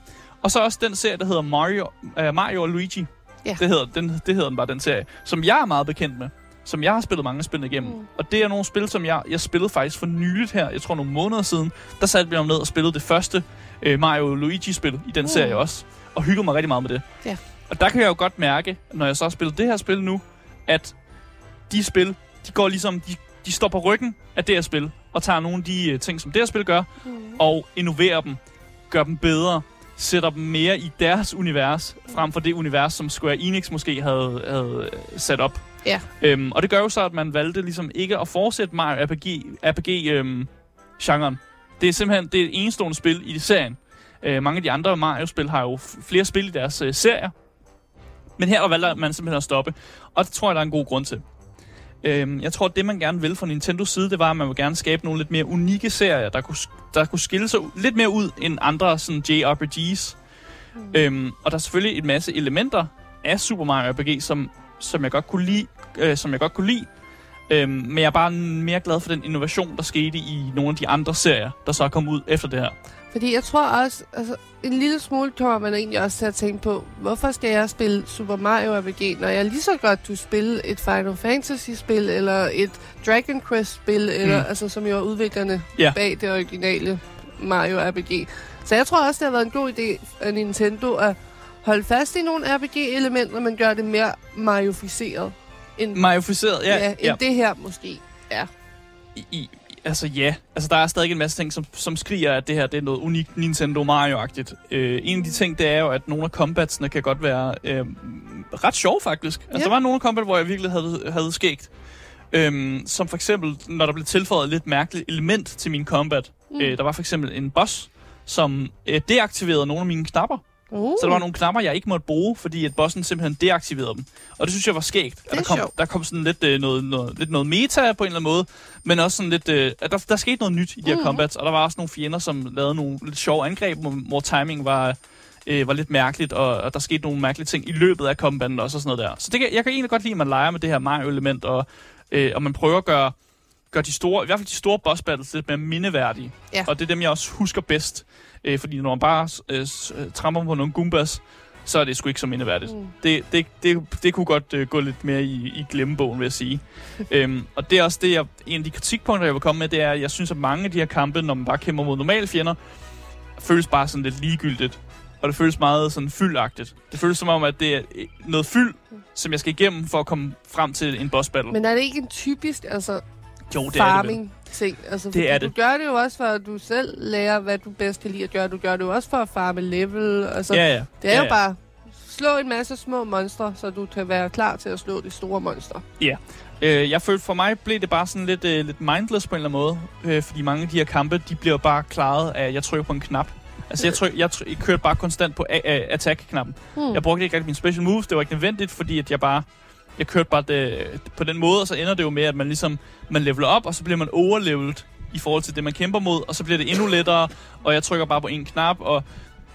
Og så også den serie, der hedder Mario, uh, Mario og Luigi. Ja. Det, hedder, den, det hedder den bare, den serie, som jeg er meget bekendt med. Som jeg har spillet mange spil igennem. Mm. Og det er nogle spil, som jeg, jeg spillede faktisk for nyligt her, jeg tror nogle måneder siden. Der satte vi om ned og spillede det første øh, Mario Luigi-spil i den Mm. serie også. Og hyggede mig rigtig meget med det. Ja. Og der kan jeg jo godt mærke, når jeg så har spillet det her spil nu, at de spil, de går ligesom, de, de står på ryggen af det her spil, og tager nogle af de øh, ting, som det her spil gør, Mm. og innoverer dem, gør dem bedre, sætter dem mere i deres univers, frem for det univers, som Square Enix måske havde, havde øh, sat op. Ja. Øhm, og det gør jo så, at man valgte ligesom ikke at fortsætte Mario RPG, RPG øhm, genren. Det er simpelthen det er et enestående spil i serien. Øh, mange af de andre Mario-spil har jo flere spil i deres øh, serier. Men her valgte man simpelthen at stoppe. Og det tror jeg, der er en god grund til. Øhm, jeg tror, det, man gerne vil fra Nintendos side, det var, at man vil gerne skabe nogle lidt mere unikke serier, der kunne, der kunne skille sig lidt mere ud end andre sådan JRPGs. Mm. Øhm, og der er selvfølgelig en masse elementer af Super Mario RPG, som, som jeg godt kunne lide. Øh, som jeg godt kunne lide. Øhm, men jeg er bare mere glad for den innovation, der skete i nogle af de andre serier, der så er kommet ud efter det her. Fordi jeg tror også, altså en lille smule kommer man egentlig også til at tænke på, hvorfor skal jeg spille Super Mario RPG, når jeg lige så godt kunne spille et Final Fantasy-spil, eller et Dragon Quest-spil, eller, Mm. altså, som jo er udviklerne Ja. bag det originale Mario RPG. Så jeg tror også, det har været en god idé af Nintendo at holde fast i nogle RPG-elementer, men gøre det mere Marioficeret. End, Marioficeret, ja. ja, end ja. det her måske. Ja. I, i, altså ja, altså der er stadig en masse ting, som, som skriger, at det her det er noget unikt Nintendo Mario-agtigt. Øh, en af de ting, det er jo, at nogle af combatsene kan godt være øh, ret sjove faktisk. Altså Ja. der var nogle combat, hvor jeg virkelig havde, havde skægt. Øhm, som for eksempel, når der blev tilføjet et lidt mærkeligt element til min combat. Mm. Øh, der var for eksempel en boss, som øh, deaktiverede nogle af mine knapper. Uh. Så der var nogle knapper, jeg ikke måtte bruge, fordi at bossen simpelthen deaktiverede dem. Og det synes jeg var skægt. At er der, kom, der kom sådan lidt, øh, noget, noget, lidt noget meta på en eller anden måde, men også sådan lidt, øh, at der, der skete noget nyt i de her Mhm. combats, og der var også nogle fjender, som lavede nogle lidt sjove angreb, hvor, hvor timing var, øh, var lidt mærkeligt, og, og der skete nogle mærkelige ting i løbet af combaten også og sådan noget der. Så det kan, jeg kan egentlig godt lide, at man leger med det her Mario-element, og, øh, og man prøver at gøre, gøre de store, i hvert fald de store boss battles lidt mere mindeværdige. Ja. Og det er dem, jeg også husker bedst. Øh, fordi når man bare øh, øh, tramper på nogle Goombas, så er det sgu ikke så mindeværdigt. Mm. Det, det, det, det kunne godt øh, gå lidt mere i, i glemmebogen, vil jeg sige. [LAUGHS] øhm, og det er også det, jeg, en af de kritikpunkter, jeg vil komme med, det er, at jeg synes, at mange af de her kampe, når man bare kæmper mod normale fjender, føles bare sådan lidt ligegyldigt. Og det føles meget sådan fyldagtigt. Det føles som om, at det er øh, noget fyld, som jeg skal igennem for at komme frem til en boss battle. Men er det ikke en typisk altså, jo, det er det. farming ting? Altså, fordi er Du det. gør det jo også for, at du selv lærer, hvad du bedst kan lide at gøre. Du gør det jo også for at farme level. Altså, Ja, ja. Det er ja, jo ja. bare slå en masse små monstre, så du kan være klar til at slå de store monstre. Øh, jeg følte, for mig blev det bare sådan lidt, øh, lidt mindless på en eller anden måde. Øh, fordi mange af de her kampe, de bliver bare klaret af, at jeg trykker på en knap. Altså, jeg, tryk, jeg, tryk, jeg kørte bare konstant på a- a- attack-knappen. Hmm. Jeg brugte ikke rigtig mine special moves. Det var ikke nødvendigt, fordi at jeg bare... Jeg kørte bare det, på den måde, og så ender det jo med, at man ligesom man leveler op, og så bliver man overleveled i forhold til det, man kæmper mod, og så bliver det endnu lettere, og jeg trykker bare på en knap, og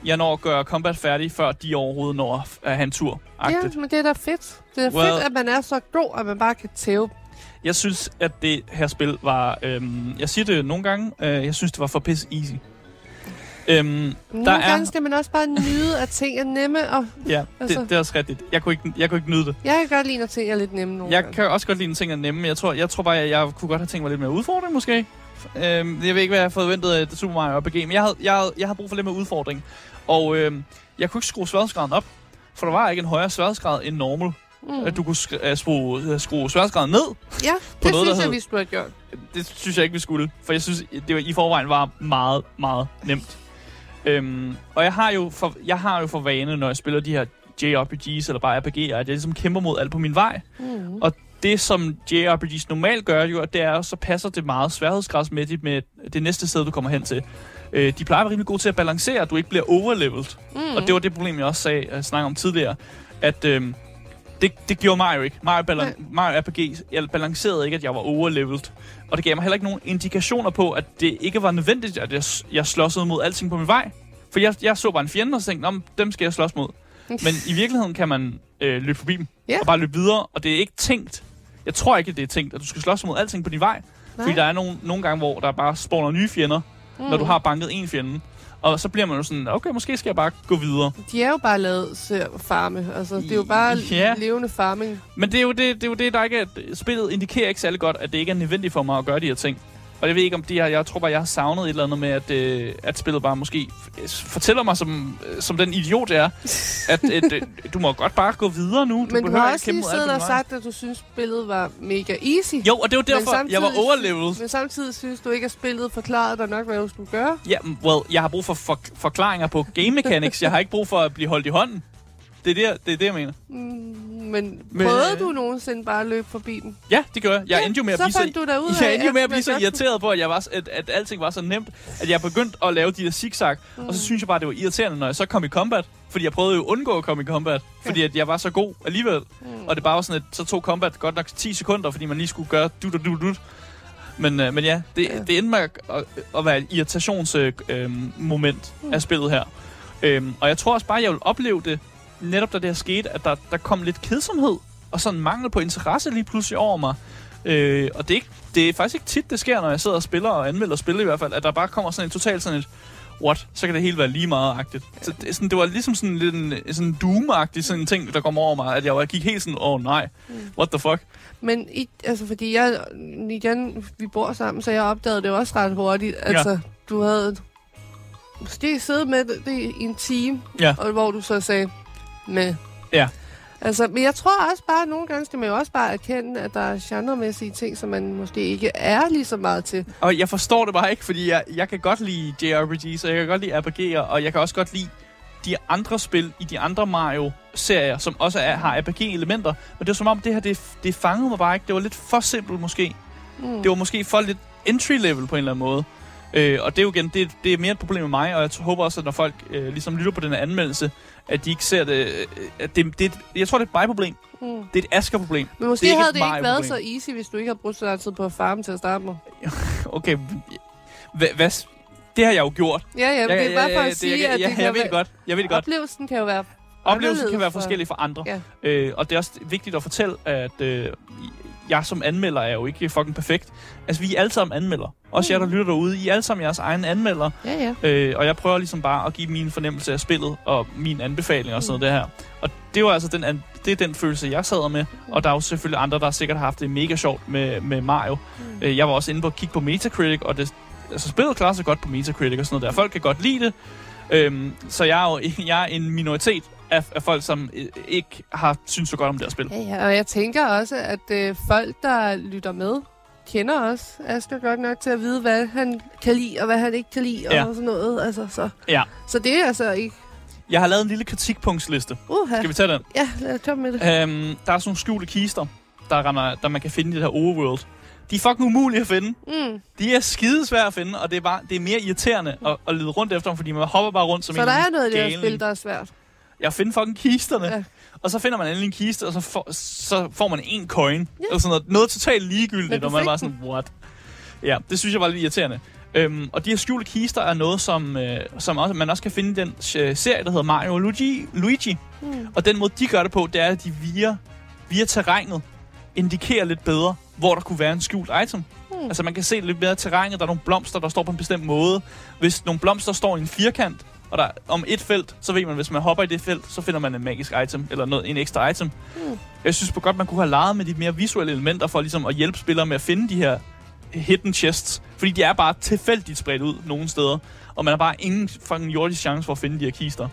jeg når at gøre combat færdig, før de overhovedet når at have en tur. Ja, men det er da fedt. Det er Well- fedt, at man er så god, at man bare kan tæve. Jeg synes, at det her spil var... Øhm, jeg siger det nogle gange. Øh, jeg synes, det var for piss easy. Øhm, Nogle Der gange er- skal man også bare nyde, at ting er nemme, og ja, Altså- det, det er også rigtigt. Jeg kunne, ikke, jeg kunne ikke nyde det. jeg kan godt lide, når ting er lidt nemme nogle Jeg gange. kan også godt lide en ting at nemme, jeg tror, jeg tror bare, at jeg kunne godt have tænkt mig lidt mere udfordring, måske. Øhm, jeg ved ikke, hvad jeg har forventet af det Super Mario RPG, men jeg havde, jeg, havde, jeg havde brug for lidt mere udfordring. Og øhm, jeg kunne ikke skrue sværhedsgraden op, for der var ikke en højere sværhedsgrad end normal. Mm. At du kunne sk- uh, skrue, uh, skrue sværhedsgraden ned. Ja, på det noget, synes jeg, vi skulle have gjort. Det synes jeg ikke, vi skulle. For jeg synes, det var, i forvejen var meget, meget nemt. Øhm, og jeg har, jo for, jeg har jo for vane, når jeg spiller de her JRPG's eller bare RPG'er, at jeg ligesom kæmper mod alt på min vej. Mm. Og det, som JRPG's normalt gør, jo, det er, så passer det meget sværhedsgradsmæssigt med det næste sted, du kommer hen til. Øh, de plejer at være rimelig gode til at balancere, at du ikke bliver overleveled. Mm. Og det var det problem, jeg også sagde, jeg snakkede om tidligere, at øhm, det, det gjorde Mario ikke. Mario, Nej. balan- Mario RPG, jeg balancerede ikke, at jeg var overleveled. Og det gav mig heller ikke nogen indikationer på, at det ikke var nødvendigt, at jeg, jeg slåsede mod alting på min vej. For jeg, jeg så bare en fjende og så tænkte, "Nå, men dem skal jeg slås mod. [LAUGHS] Men i virkeligheden kan man øh, løbe forbi dem Ja. og bare løbe videre, og det er ikke tænkt. Jeg tror ikke, det er tænkt, at du skal slås mod alting på din vej. Nej. Fordi der er nogle, nogle gange, hvor der bare spawner nye fjender, mm. når du har banket en fjende. Og så bliver man jo sådan, okay, måske skal jeg bare gå videre. De er jo bare lavet til at farme. Altså, det er jo bare [LAUGHS] Ja. levende farming. Men det er jo det, det, er jo det der ikke er, spillet indikerer ikke særlig godt, at det ikke er nødvendigt for mig at gøre de her ting. Og jeg ved ikke, om de her, jeg tror bare, jeg har savnet et eller andet med, at, øh, at spillet bare måske f- fortæller mig, som, øh, som den idiot er, [LAUGHS] at øh, det- du må godt bare gå videre nu. Men du har også lige siddet og sagt, at du synes, spillet var mega easy. Jo, og det var derfor, jeg var overleveled. Men samtidig synes du ikke, at spillet forklarede dig nok, hvad du skulle gøre. Ja, mm, well, jeg har brug for, for forklaringer på game mechanics. Jeg har ikke brug for at blive holdt i hånden. Det er det, det, er det jeg mener. Mm, men, Men, prøvede øh, du nogensinde bare at løbe forbi den? Ja, det gør jeg. Jeg Ja, endte jo med at så blive så, du ud jeg endte jo med at blive så irriteret på, at, jeg var, at, at alting var så nemt, at jeg begyndte at lave de der zigzag. Mm. Og så synes jeg bare, det var irriterende, når jeg så kom i combat. Fordi jeg prøvede jo at undgå at komme i combat. Fordi at jeg var så god alligevel. Mm. Og det bare var sådan, at så tog combat godt nok 10 sekunder, fordi man lige skulle gøre og dut og dut. Men, øh, men ja, det, Ja. det endte med at, at, at være et irritationsmoment øh, moment Mm. af spillet her. Øhm, og jeg tror også bare, jeg vil opleve det, netop da det her skete, at der, der kom lidt kedsomhed og sådan mangel på interesse lige pludselig over mig. Øh, og det er, ikke, det er faktisk ikke tit, det sker, når jeg sidder og spiller og anmelder spil i hvert fald, at der bare kommer sådan en totalt sådan et, what, så kan det hele være lige meget-agtigt. Så det, sådan, det var ligesom sådan lidt en sådan doom-agtig sådan en ting, der kom over mig, at jeg, jeg gik helt sådan, åh oh, nej, Mm. what the fuck. Men i, altså, fordi jeg, igen, vi bor sammen, så jeg opdagede det også ret hurtigt. Altså, du havde måske siddet med det, det i en time, Ja. og hvor du så sagde, med. Ja. Altså, men jeg tror også bare, at nogle gange skal man jo også bare erkende, at der er genremæssige ting, som man måske ikke er lige så meget til. Og jeg forstår det bare ikke, fordi jeg, jeg kan godt lide JRPG's, og jeg kan godt lide RPG'er, og jeg kan også godt lide de andre spil i de andre Mario-serier, som også er, har RPG-elementer. Men det er som om, det her, det, det fangede mig bare ikke. Det var lidt for simpelt måske. Mm. Det var måske for lidt entry-level på en eller anden måde. Øh, og det er jo igen, det, det er mere et problem med mig, og jeg håber også, at når folk øh, ligesom lytter på den her anmeldelse, at de ikke ser det... Øh, at det, det et- jeg tror, det er et mig-problem. Mm. Det er et Asger-problem. Men måske Det ikke havde et det ikke været så easy, hvis du ikke havde brugt så lang tid på at farme til at starte med. [LAUGHS] Okay, hvad, hvad, det har jeg jo gjort. Ja, ja, men det er bare for at sige, det, at ja, det kan jeg ved det godt. Jeg ved det godt. oplevelsen kan jo være Oplevelsen kan være for- forskellig for andre. Ja. Øh, og det er også vigtigt at fortælle, at øh, jeg som anmelder er jo ikke fucking perfekt. Altså, vi er alle sammen anmeldere. Også jer, der Mm. lytter derude. I er alle sammen jeres egne anmeldere. Ja, ja. Øh, og jeg prøver ligesom bare at give min fornemmelse af spillet og min anbefaling og sådan Mm. noget det her. Og det var altså den, an- det er den følelse, jeg sad med. Og der er jo selvfølgelig andre, der sikkert har haft det mega sjovt med, med Mario. Mm. Øh, jeg var også inde på at kigge på Metacritic, og det, altså, spillet klarer sig godt på Metacritic og sådan noget der. Folk kan godt lide det. Øhm, så jeg er jo [LAUGHS] jeg er en minoritet af, af folk, som øh, ikke har synes så godt om det her spil. Ja, ja, og jeg tænker også, at øh, folk, der lytter med, kender også Asger godt nok til at vide, hvad han kan lide, og hvad han ikke kan lide, Ja. og sådan noget. Altså, så. Ja. så det er altså ikke... Jeg har lavet en lille kritikpunktsliste. Uha. Skal vi tage den? Ja, lad os komme med det. Øhm, der er sådan nogle skjulte kister, der, render, der man kan finde i det her overworld. De er fucking umulige at finde. Mm. De er skidesvære at finde, og det er, bare, det er mere irriterende at, at lede rundt efter dem, fordi man hopper bare rundt som Så en der er noget i det her spil, der er svært. Jeg finder fucking kisterne. Ja. Og så finder man endelig en kiste, og så får, så får man en coin. Ja. Eller sådan noget, noget totalt ligegyldigt, og man er bare sådan, what? Ja, det synes jeg var lidt irriterende. Øhm, og de her skjulte kister er noget, som, øh, som også, man også kan finde i den øh, serie, der hedder Mario Luigi. Luigi. Mm. Og den måde, de gør det på, det er, at de via, via terrænet indikerer lidt bedre, hvor der kunne være en skjult item. Mm. Altså man kan se lidt bedre terrænet, der er nogle blomster, der står på en bestemt måde. Hvis nogle blomster står i en firkant, og der er om et felt, så ved man, hvis man hopper i det felt, så finder man en magisk item, eller noget, en ekstra item. Mm. Jeg synes på godt, man kunne have leget med de mere visuelle elementer, for ligesom at hjælpe spillere med at finde de her hidden chests. Fordi de er bare tilfældigt spredt ud nogle steder, og man har bare ingen fucking jordisk chance for at finde de her kister.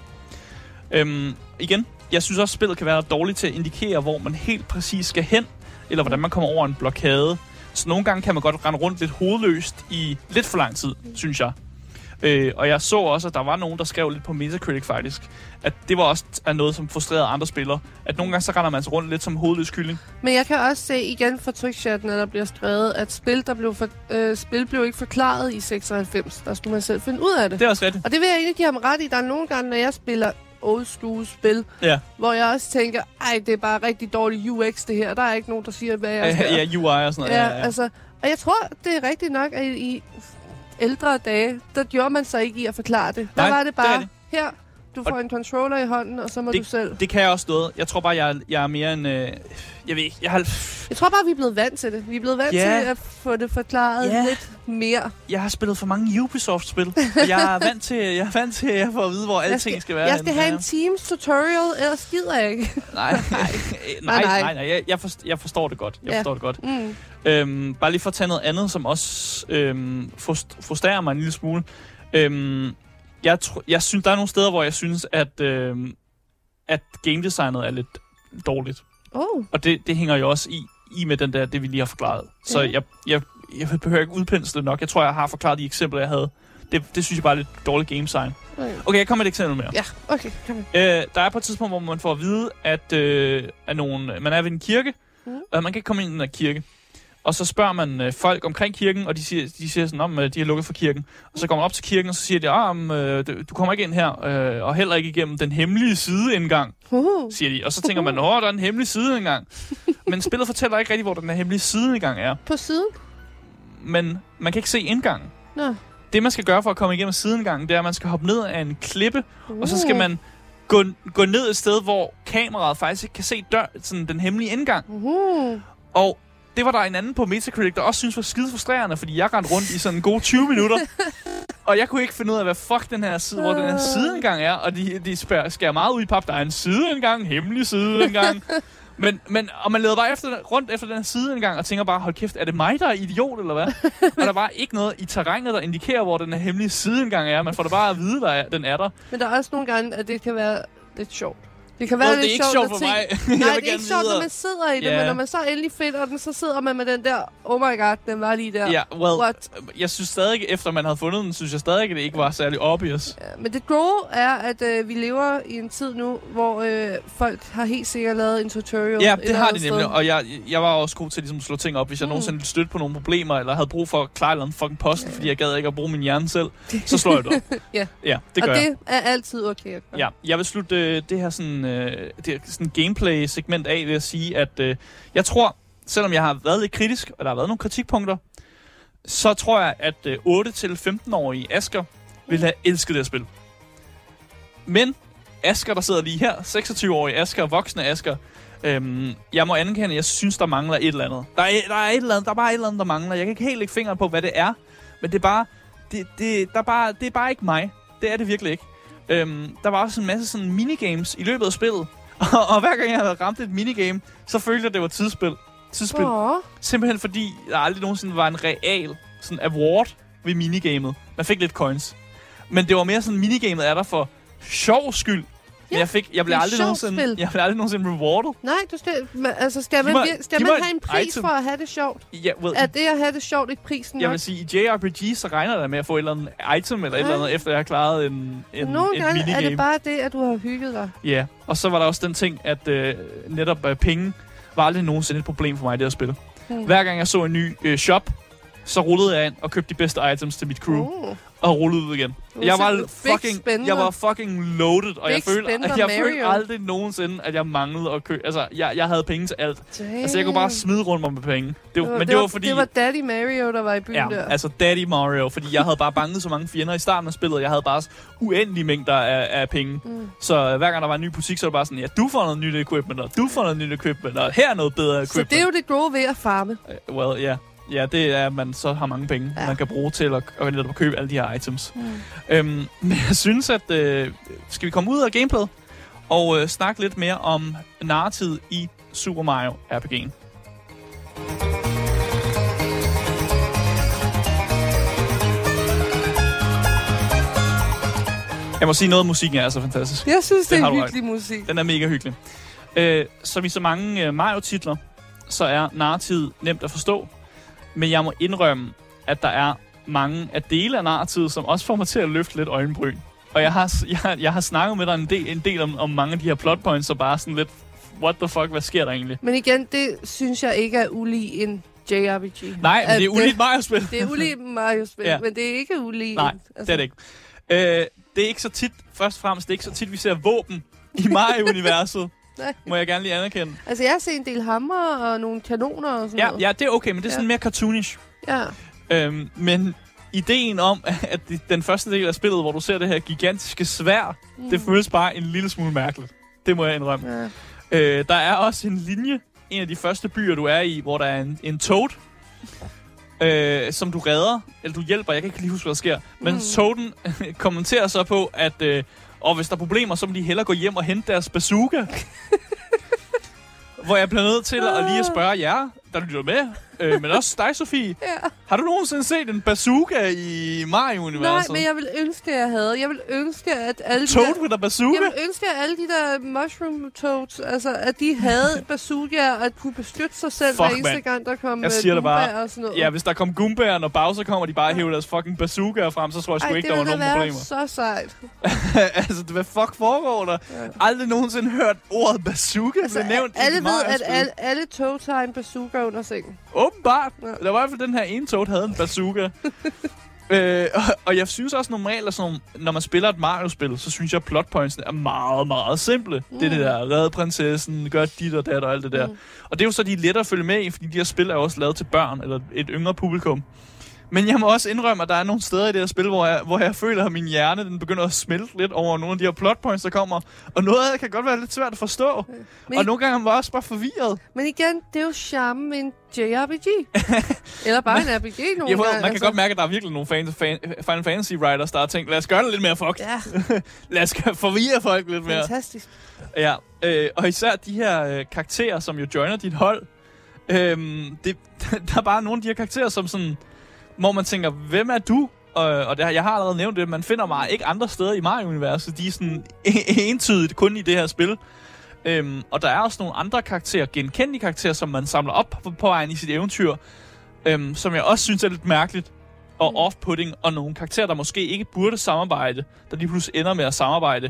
Øhm, igen, jeg synes også, at spillet kan være dårligt til at indikere, hvor man helt præcis skal hen, eller hvordan man kommer over en blokade. Så nogle gange kan man godt rende rundt lidt hovedløst i lidt for lang tid, synes jeg. Øh, og jeg så også, at der var nogen, der skrev lidt på Metacritic faktisk, at det var også er noget, som frustrerede andre spillere. At nogle gange så render man sig rundt lidt som hovedløs kylling. Men jeg kan også se igen fra trykchatten, at der bliver skrevet, at spil, der blev for, øh, spil blev ikke forklaret i 96. Der skulle man selv finde ud af det. Det er også rigtigt. Og det vil jeg egentlig give ham ret i. Der er nogle gange, når jeg spiller old school spil, Ja, hvor jeg også tænker, ej, det er bare rigtig dårlig UX det her. Der er ikke nogen, der siger, hvad jeg skal. ja, UI og sådan noget. ja, Ja, ja. altså, og jeg tror, det er rigtigt nok, at i ældre dage, der gjorde man sig ikke i at forklare det. Der Nej, var det det bare, rigtigt. her, Du får Og- en controller i hånden, og så må Det- du selv... Det kan jeg også noget. Jeg tror bare, jeg, jeg er mere en... Øh, jeg ved ikke, jeg har, Jeg tror bare, vi er blevet vant til det. Vi er blevet vant Ja. til at få det forklaret Ja. lidt mere. jeg har spillet for mange Ubisoft-spil. og jeg er vant til, jeg er vant til at få at vide, hvor alting skal, skal være. Jeg skal have en Teams tutorial, ellers gider jeg ikke. [LAUGHS] Nej, nej, nej, nej. nej, nej. Jeg, jeg, forstår, jeg forstår det godt. Jeg Ja. forstår det godt. Mm. Øhm, bare lige for at tage noget andet, som også øhm, frust- frustrerer mig en lille smule. Øhm, jeg, tr- jeg synes, der er nogle steder, hvor jeg synes, at, øhm, at game designet er lidt dårligt. Oh, Og det, det hænger jo også i, i med den der, det vi lige har forklaret. Så Ja. jeg, jeg, jeg behøver ikke udpensle nok. Jeg tror, jeg har forklaret de eksempler, jeg havde. Det, det synes jeg bare er lidt dårligt game design. okay. Jeg kommer med et eksempel mere. Ja, okay. Kom. Øh, der er på et tidspunkt, hvor man får at vide, at, øh, at nogen, man er ved en kirke, mm. og man kan ikke komme ind i den her kirke. Og så spørger man øh, folk omkring kirken, og de siger, de siger sådan, om de har lukket for kirken. Og så går man op til kirken, og så siger de, ah, um, øh, du kommer ikke ind her, øh, og heller ikke igennem den hemmelige sideindgang, Uh. siger de. Og så tænker man, åh, der er en hemmelig sideindgang. [LAUGHS] Men spillet fortæller ikke rigtig, hvor den her hemmelige sideindgang er. På siden? Men man kan ikke se indgangen. Nå. Det, man skal gøre for at komme igennem sideindgangen, det er, at man skal hoppe ned af en klippe, og så Uh. skal man gå, gå ned et sted, hvor kameraet faktisk ikke kan se dør, sådan den hemmelige indgang. Uh. Og det var der en anden på Metacritic, der også synes var skide frustrerende, fordi jeg rendte rundt i sådan en god 20 minutter. [LAUGHS] og jeg kunne ikke finde ud af, hvad fuck den her side, hvor den her sideindgang er. Og de, de spær, skærer meget ud i pap. Der er en sideindgang, hemmelig sideindgang. [LAUGHS] Men, men, og man leder bare efter, rundt efter den her sideindgang og tænker bare, hold kæft, er det mig, der er idiot, eller hvad? [LAUGHS] og der er bare ikke noget i terrænet, der indikerer, hvor den her hemmelige sideindgang er. Man får det bare at vide, der er, den er der. Men der er også nogle gange, at det kan være lidt sjovt. Det kan være Well, lidt det er ikke sjovt, for mig. [LAUGHS] Nej, det er ikke sjovt, når man sidder i det, Ja. men når man så endelig finder den, så sidder man med den der, oh my god, den var lige der. Ja, well, What? jeg synes stadig, efter man havde fundet den, synes jeg stadig, at det ikke var særlig obvious. Ja, Men det gode er, at øh, vi lever i en tid nu, hvor øh, folk har helt sikkert lavet en tutorial. Ja, et det har de nemlig, sted. og jeg, jeg var også god til ligesom, at slå ting op, hvis jeg Mm. nogensinde stødte på nogle problemer, eller havde brug for at klare eller andet fucking posten, fordi jeg gad ikke at bruge min hjerne selv, [LAUGHS] så slår jeg det op. Ja. ja, det gør og jeg. det er altid okay at gøre. Ja, jeg vil slutte øh, det her sådan, øh, det sådan gameplay-segment af ved at sige, at øh, jeg tror, selvom jeg har været lidt kritisk, og der har været nogle kritikpunkter, så tror jeg, at øh, 8-15-årige Asker ville have elsket det her spil. Men Asker, der sidder lige her, 26-årige Asker, voksne Asker, øhm, jeg må anerkende, at jeg synes, der mangler et eller andet. Der er, der er et eller andet, der er bare et eller andet, der mangler. Jeg kan ikke helt lægge fingeren på, hvad det er, men det er bare, det, det, der er bare, det er bare ikke mig. Det er det virkelig ikke. Øhm, der var også en masse sådan minigames i løbet af spillet. [LAUGHS] Og, og hver gang jeg havde ramt et minigame, så følte jeg, at det var tidsspil. Tidsspil. Åh, Simpelthen fordi, der aldrig nogensinde var en real sådan award ved minigamet. Man fik lidt coins. Men det var mere sådan, minigamet er der for sjov skyld. Men jeg, fik, jeg blev det aldrig nogensinde, spil. jeg blev aldrig nogensinde rewarded. nej, du skal, altså, skal man, mig- skal man have en et pris item. for at have det sjovt? Ja, well, Er det at have det sjovt ikke prisen jeg nok? vil sige, i JRPG, så regner da med at få et eller andet item eller et Ja. eller andet, efter jeg har klaret en, en, Nogle et gange minigame. er det bare det, at du har hygget dig. Ja, og så var der også den ting, at øh, netop øh, penge var aldrig nogensinde et problem for mig i det her spil. Hmm. Hver gang jeg så en ny øh, shop, så rullede jeg ind og købte de bedste items til mit crew, Uh. Og rullede ud igen. Jeg var fucking, jeg var fucking loaded, og Big jeg følte, spender jeg følte Mario. aldrig nogensinde, at jeg manglede at købe. Altså, jeg, jeg havde penge til alt. Damn. Altså, jeg kunne bare smide rundt mig med penge. Det, Det var, men det var fordi... Det var Daddy Mario, der var i byen Ja, der. altså Daddy Mario, fordi jeg havde bare banget så mange fjender i starten af spillet. Jeg havde bare uendelige mængder af, af penge. Mm. Så øh, hver gang der var en ny butik, så var det bare sådan, ja, du får noget nyt equipment, og du får noget nyt equipment, og her er noget bedre equipment. Så det er jo det gode ved at farme. Uh, well, ja. Ja, det er, at man så har mange penge, Ja. man kan bruge til at, at, købe alle de her items. Mm. Øhm, men jeg synes, at øh, skal vi komme ud af gameplayet og øh, snakke lidt mere om narrativet i Super Mario RPG'en. Jeg må sige, noget musikken er altså fantastisk. Jeg synes, det, har er du hyggelig musik. Den er mega hyggelig. Øh, som i så mange øh, Mario-titler, så er narrativet nemt at forstå. Men jeg må indrømme, at der er mange af dele af narrativet, som også får mig til at løfte lidt øjenbryn. Og jeg har, [LAUGHS] jeg, jeg har snakket med dig en del, en del om, om mange af de her plot points, og bare sådan lidt, what the fuck, hvad sker der egentlig? Men igen, det synes jeg ikke er ulig en JRPG. Nej, men det er uligt Mario-spil. Det er ulig Mario-spil, [LAUGHS] Ja. men det er ikke ulig. Nej, Det er det ikke. Øh, det er ikke så tit, først og fremmest, det er ikke så tit, vi ser våben i Mario-universet. [LAUGHS] Nej. Må jeg gerne lige anerkende. Altså, jeg har set en del hammer og nogle kanoner og sådan Ja, noget. ja, det er okay, men det er Ja. sådan mere cartoonish. ja. Øhm, men ideen om, [LAUGHS] at den første del af spillet, hvor du ser det her gigantiske svær, mm. det føles bare en lille smule mærkeligt. Det må jeg indrømme. Ja. Øh, der er også en linje, en af de første byer, du er i, hvor der er en, en toad, [LAUGHS] øh, som du redder, eller du hjælper, jeg kan ikke lige huske, hvad der sker. Men Mm. toaden [LAUGHS] kommenterer så på, at øh, og hvis der er problemer, så må de hellere gå hjem og hente deres bazooka. [LAUGHS] hvor jeg bliver nødt til at lige at spørge jer, der lytter med, øh, men også dig, Sofie. [LAUGHS] ja. Har du nogensinde set en bazooka i Nej, Mario-universet? men jeg vil ønske, at jeg havde. Jeg vil ønske, at alle de Toad der... with a bazooka? Jeg vil ønske, at alle de der mushroom toads, altså, at de havde [LAUGHS] bazooka og at kunne beskytte sig selv Fuck, hver eneste mand. gang, der kom Jeg øh, siger det bare. Og sådan noget. Ja, hvis der kom Goombær, når Bowser kommer, de bare hæver deres fucking bazooka frem, så tror jeg sgu Ej, ikke, der var nogen problemer. så sejt. [LAUGHS] altså, hvad fuck foregår der? Ja. Aldrig nogensinde hørt ordet bazooka Altså, blive nævnt alle i ved, at alle, alle toads har en bazooka under sengen. Åbenbart. Der var i hvert fald den her ene toad, havde en bazooka. [LAUGHS] øh, og, og jeg synes også normalt, at sådan, når man spiller et Mario-spil, så synes jeg, at plotpointsene er meget, meget simple. Mm. Det er det Mm. der, redde prinsessen, gør dit og dat og alt det der. Mm. Og det er jo så, de er lettere at følge med i, fordi de her spil er også lavet til børn, eller et yngre publikum. Men jeg må også indrømme, at der er nogle steder i det her spil, hvor jeg, hvor jeg føler, at min hjerne den begynder at smelte lidt over nogle af de her plotpoints, der kommer. Og noget af det kan godt være lidt svært at forstå. Men, Og nogle gange var jeg også bare forvirret. men igen, det er jo charmen med en JRPG. [LAUGHS] Eller bare en RPG nogle Jeg gange. man kan godt mærke, at der er virkelig nogle fans, fan, Final Fantasy writers, der har tænkt, lad os gøre det lidt mere fucked. Ja, [LAUGHS] Lad os forvirre folk lidt mere. fantastisk. Ja, øh, og især de her øh, karakterer, som jo joiner dit hold. Øhm, det, [LAUGHS] der er bare nogle af de her karakterer, som sådan, hvor man tænker, hvem er du? Og, og det, jeg har allerede nævnt det, man finder mig ikke andre steder i Mario-universet. De er sådan [LAUGHS] entydigt kun i det her spil. Øhm, og der er også nogle andre karakterer, genkendelige karakterer, som man samler op på, på vejen i sit eventyr, øhm, som jeg også synes er lidt mærkeligt og Mm. off-putting, og nogle karakterer, der måske ikke burde samarbejde, der lige pludselig ender med at samarbejde.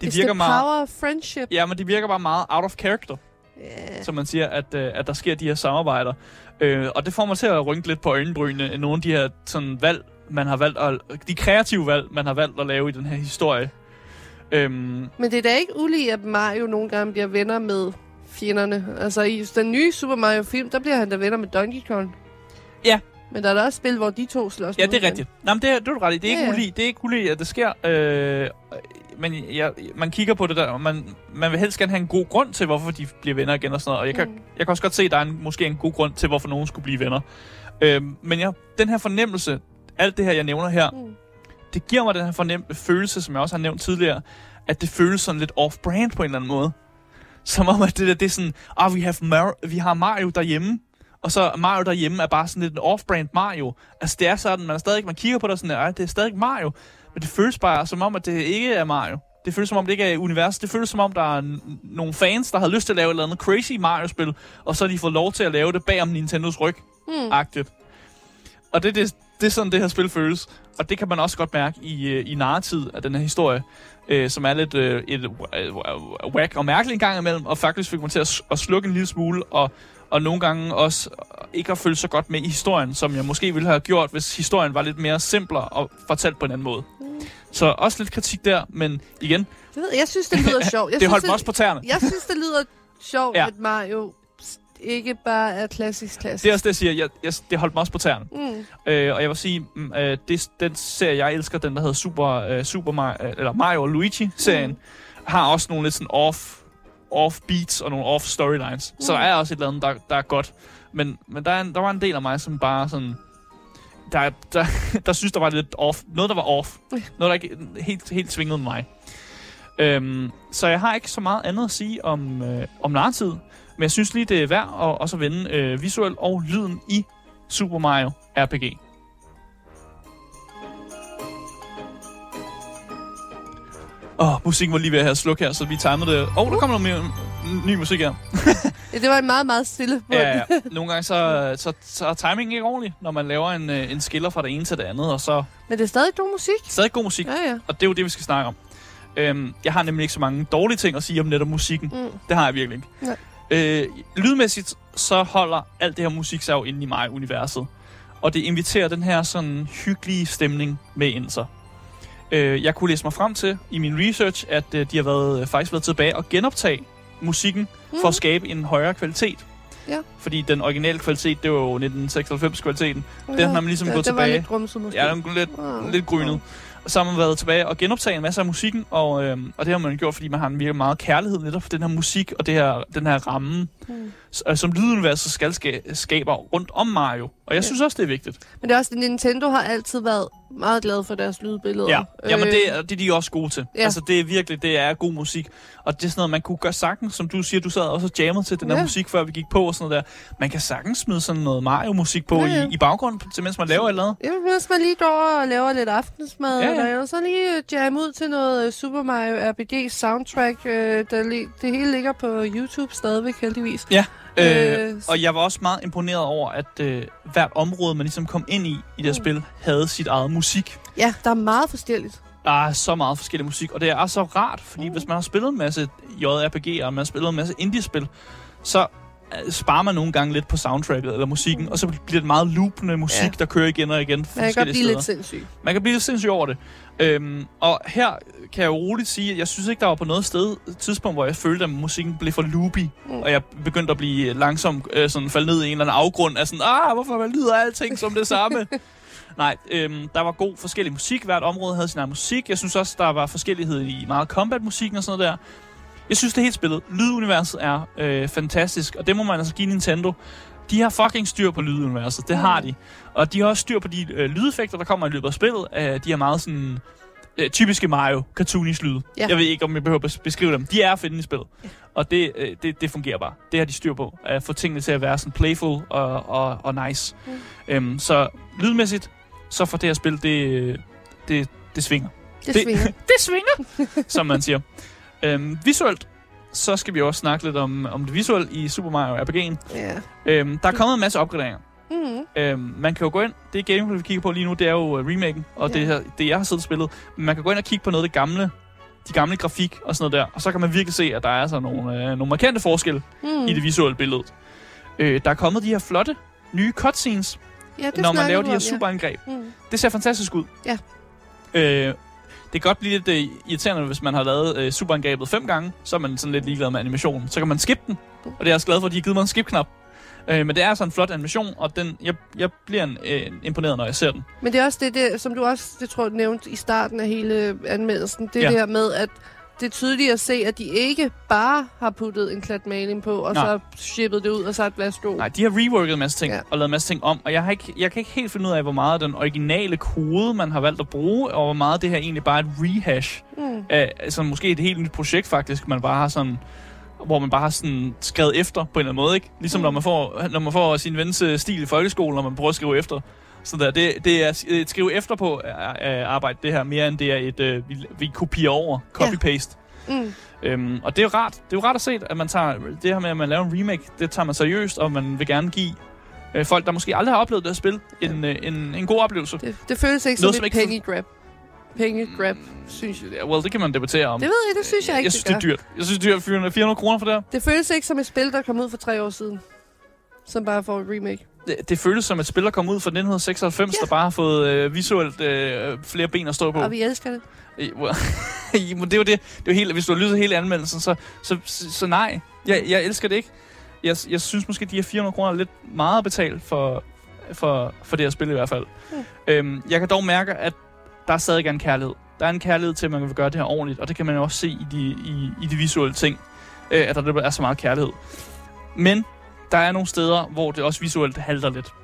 Det It's virker the meget... power of friendship. Ja, men det virker bare meget out of character, Yeah. som man siger, at, øh, at der sker de her samarbejder. Øh, og det får mig til at rynke lidt på øjenbrynene nogle af de her sådan, valg, man har valgt at, de kreative valg, man har valgt at lave i den her historie. Øhm, Men det er da ikke ulige, at Mario nogle gange bliver venner med fjenderne. Altså i den nye Super Mario-film, der bliver han da venner med Donkey Kong. Ja. Men der er da også spil, hvor de to slås ja, det er rigtigt. Nej, men det, er- det er du ret i. Det er ikke Ja, ja. ulige, det er ikke ulige, at det sker. Øh, men jeg, man kigger på det der, og man, man vil helst gerne have en god grund til, hvorfor de bliver venner igen og sådan noget. Og jeg kan, Mm. jeg kan også godt se, at der er en, måske en god grund til, hvorfor nogen skulle blive venner. Øhm, men jeg, den her fornemmelse, alt det her, jeg nævner her, Mm. det giver mig den her fornem- følelse, som jeg også har nævnt tidligere, at det føles sådan lidt off-brand på en eller anden måde. Som om, at det, der, det er sådan, ah, we have Mar- vi har Mario derhjemme, og så Mario derhjemme er bare sådan lidt en off-brand Mario. Altså det er sådan, man er stadig, man kigger på det sådan, at det er stadig Mario, men det føles bare som om, at det ikke er Mario. Det føles som om, det ikke er universet. Det føles som om, der er n- nogle fans, der har lyst til at lave et eller andet crazy Mario-spil, og så har de fået lov til at lave det bag om Nintendos ryg Mm. agtigt. Og det, det, det er sådan, det her spil føles. Og det kan man også godt mærke i, øh, i narretid af den her historie, øh, som er lidt øh, et øh, whack og mærkeligt en gang imellem, og faktisk fik mig til at, at slukke en lille smule, og, og nogle gange også ikke at følge så godt med i historien, som jeg måske ville have gjort, hvis historien var lidt mere simplere og fortalt på en anden måde. Mm. Så også lidt kritik der, men igen, Det ved jeg, jeg synes, det lyder [LAUGHS] sjovt. Jeg det holdt mig også på tæerne. Jeg synes, det lyder sjovt, Ja. at Mario ikke bare er klassisk klassisk. Det er også det, jeg siger. Jeg, jeg, det holdt mig også på tæerne. Mm. Øh, og jeg vil sige, mm, øh, det, den serie, jeg elsker, den der hedder Super, øh, Super Mario, eller Mario og Luigi-serien, mm. har også nogle lidt sådan off, off beats og nogle off storylines. Mm. Så der er også et eller andet, der, der er godt. Men, men der, er en, der var en del af mig, som bare sådan... Der, der, [LAUGHS] der synes, der var lidt off. Noget, der var off. Noget, der ikke helt, helt svingede med mig. Øhm, så jeg har ikke så meget andet at sige om, øh, om narratid. Men jeg synes lige, det er værd at også vende øh, visuel og lyden i Super Mario RPG. Åh, oh, musikken var lige ved at have sluk her, så vi timede det. Åh, oh, der kommer noget mere ny musik her. [LAUGHS] Ja, det var en meget, meget stille bund. Ja, ja. [LAUGHS] Nogle gange så, så, så er timingen ikke ordentlig, når man laver en, øh, en skiller fra det ene til det andet, og så Men det er stadig god musik. stadig god musik. Ja, ja. Og det er jo det, vi skal snakke om. Øhm, jeg har nemlig ikke så mange dårlige ting at sige om netop musikken. Mm. Det har jeg virkelig ikke. Nej. Øh, lydmæssigt, så holder alt det her musik sig jo inde i mig universet. Og det inviterer den her sådan hyggelige stemning med ind sig. Øh, jeg kunne læse mig frem til i min research, at øh, de har været, faktisk været tilbage og genoptage musikken mm. for at skabe en højere kvalitet. Ja. Fordi den originale kvalitet, det var jo 1996-kvaliteten. Den har man ligesom ja, gået det tilbage. var lidt grumset måske. Ja, den lidt, Ah, lidt grynet. Og så har man været tilbage og genoptaget en masse af musikken, og, øhm, og det har man gjort, fordi man har en virkelig meget kærlighed netop for den her musik og det her, den her ramme, Mm. øh, som lyduniverset skal ska- skaber rundt om Mario. Og jeg Ja. synes også, det er vigtigt. Men det er også, at Nintendo har altid været meget glad for deres lydbilleder. Ja, Jamen, Øh, det, er- det er de også gode til. Ja. Altså, det er virkelig, det er god musik. Og det er sådan noget, man kunne gøre sagtens, som du siger, du sad også og jammede til den der Ja. musik, før vi gik på og sådan noget der. Man kan sagtens smide sådan noget Mario-musik på Ja, ja. i, i baggrunden, til mens man laver et eller andet. Ja, hvis man lige går og laver lidt aftensmad, Ja, ja, ja. ja. eller så lige jam ud til noget øh, Super Mario RPG soundtrack. Øh, der det hele ligger på YouTube stadigvæk, heldigvis. Ja. Øh, Øh, og jeg var også meget imponeret over, at øh, hvert område, man ligesom kom ind i, i det her Mm. spil, havde sit eget musik. Ja, der er meget forskelligt. Der er så meget forskellig musik, og det er så rart, fordi Mm. hvis man har spillet en masse JRPG'er, og man har spillet en masse indie-spil, så sparer man nogle gange lidt på soundtracket eller musikken, Mm. og så bliver det meget loopende musik, Ja. der kører igen og igen Man kan godt blive steder. lidt sindssyg. Man kan blive lidt sindssyg over det. Øhm, og her kan jeg jo roligt sige, at jeg synes ikke, der var på noget sted tidspunkt, hvor jeg følte, at musikken blev for loopy, Mm. og jeg begyndte at blive langsomt øh, sådan falde ned i en eller anden afgrund af sådan, ah, hvorfor lyder alting som det samme? [LAUGHS] Nej, øhm, der var god forskellig musik. Hvert område havde sin egen musik. Jeg synes også, der var forskellighed i meget combat-musikken og sådan noget der. Jeg synes, det er helt spillet. Lyduniverset er øh, fantastisk, og det må man altså give Nintendo. De har fucking styr på lyduniverset. Det har de. Og de har også styr på de øh, lydeffekter, der kommer i løbet af spillet. Øh, de er meget sådan øh, typiske Mario cartoonish lyde. Ja. Jeg ved ikke, om jeg behøver at beskrive dem. De er at finde i spillet. Og det, øh, det, det fungerer bare. Det har de styr på. At få tingene til at være sådan playful og, og, og nice. Mm. Øhm, så lydmæssigt, så får det her spil, det, det, det svinger. Det, Det- svinger. [LAUGHS] Det svinger, som man siger. Øhm, visuelt, så skal vi også snakke lidt om, om det visuelle i Super Mario RPG'en. Ja. Øhm, der er kommet en masse opgraderinger. Mm. Øhm, man kan jo gå ind, det gameplay, vi kigger på lige nu, det er jo uh, remaken, og Ja. det, her, det jeg har siddet og spillet. Men man kan gå ind og kigge på noget af det gamle, de gamle grafik og sådan noget der, og så kan man virkelig se, at der er så nogle, øh, nogle markante forskelle Mm. i det visuelle billede. Øh, der er kommet de her flotte nye cutscenes, ja, det når man laver de her om, superangreb. Ja. Mm. Det ser fantastisk ud. Ja. Øh, kan godt blive lidt øh, irriterende, hvis man har lavet øh, superangrebet fem gange, så er man sådan lidt ligeglad med animationen. Så kan man skippe den, og det er jeg også glad for, at de har givet mig en skip-knap. Øh, men det er sådan en flot animation, og den, jeg, jeg bliver en, øh, imponeret, når jeg ser den. Men det er også det, det, som du også, det tror du nævnte i starten af hele anmeldelsen, det Ja. det her med, at det er tydeligt at se, at de ikke bare har puttet en klat maling på, og Nej. så shippet det ud og sat værsgo. Nej, de har reworket en masse ting Ja. og lavet en masse ting om, og jeg, har ikke, jeg kan ikke helt finde ud af, hvor meget den originale kode, man har valgt at bruge, og hvor meget det her egentlig bare er et rehash Mm. af altså, måske et helt nyt projekt faktisk, man bare har sådan hvor man bare har sådan skrevet efter på en eller anden måde, ikke? Ligesom Mm. når, man får, når man får sin vens øh, stil i folkeskolen, når man prøver at skrive efter. Så der, det, det er et skrive efter på arbejde, det her, mere end det er et, øh, vi, vi kopierer over, copy-paste. Mm. Øhm, og det er jo rart. Det er jo rart at se, at man tager det her med, at man laver en remake, det tager man seriøst, og man vil gerne give øh, folk, der måske aldrig har oplevet det her spil, en, øh, en, en god oplevelse. Det, det føles ikke Noget, som som et ikke- penge grab. Penge grab, synes jeg. Ja, well, det kan man debattere om. Det ved jeg, det synes jeg ikke, jeg synes, det er dyrt. Jeg synes, det er dyrt 400, 400 kroner for det her. Det føles ikke som et spil, der kom ud for tre år siden. Som bare får et remake. Det, det føles som et spil, der kom ud fra 1996, Ja. der bare har fået øh, visuelt øh, flere ben at stå på. Og vi elsker det. [LAUGHS] Men det er jo det. Det er jo helt, hvis du har lyttet hele anmeldelsen, så, så, så, så nej. Jeg, jeg elsker det ikke. Jeg, jeg synes måske, de her 400 kroner er lidt meget at betale for, for, for det her spil i hvert fald. Mm. Øhm, jeg kan dog mærke, at der er stadig en kærlighed. Der er en kærlighed til, at man vil gøre det her ordentligt, og det kan man jo også se i de, i, i de visuelle ting, øh, at der er så meget kærlighed. Men der er nogle steder, hvor det også visuelt halter lidt.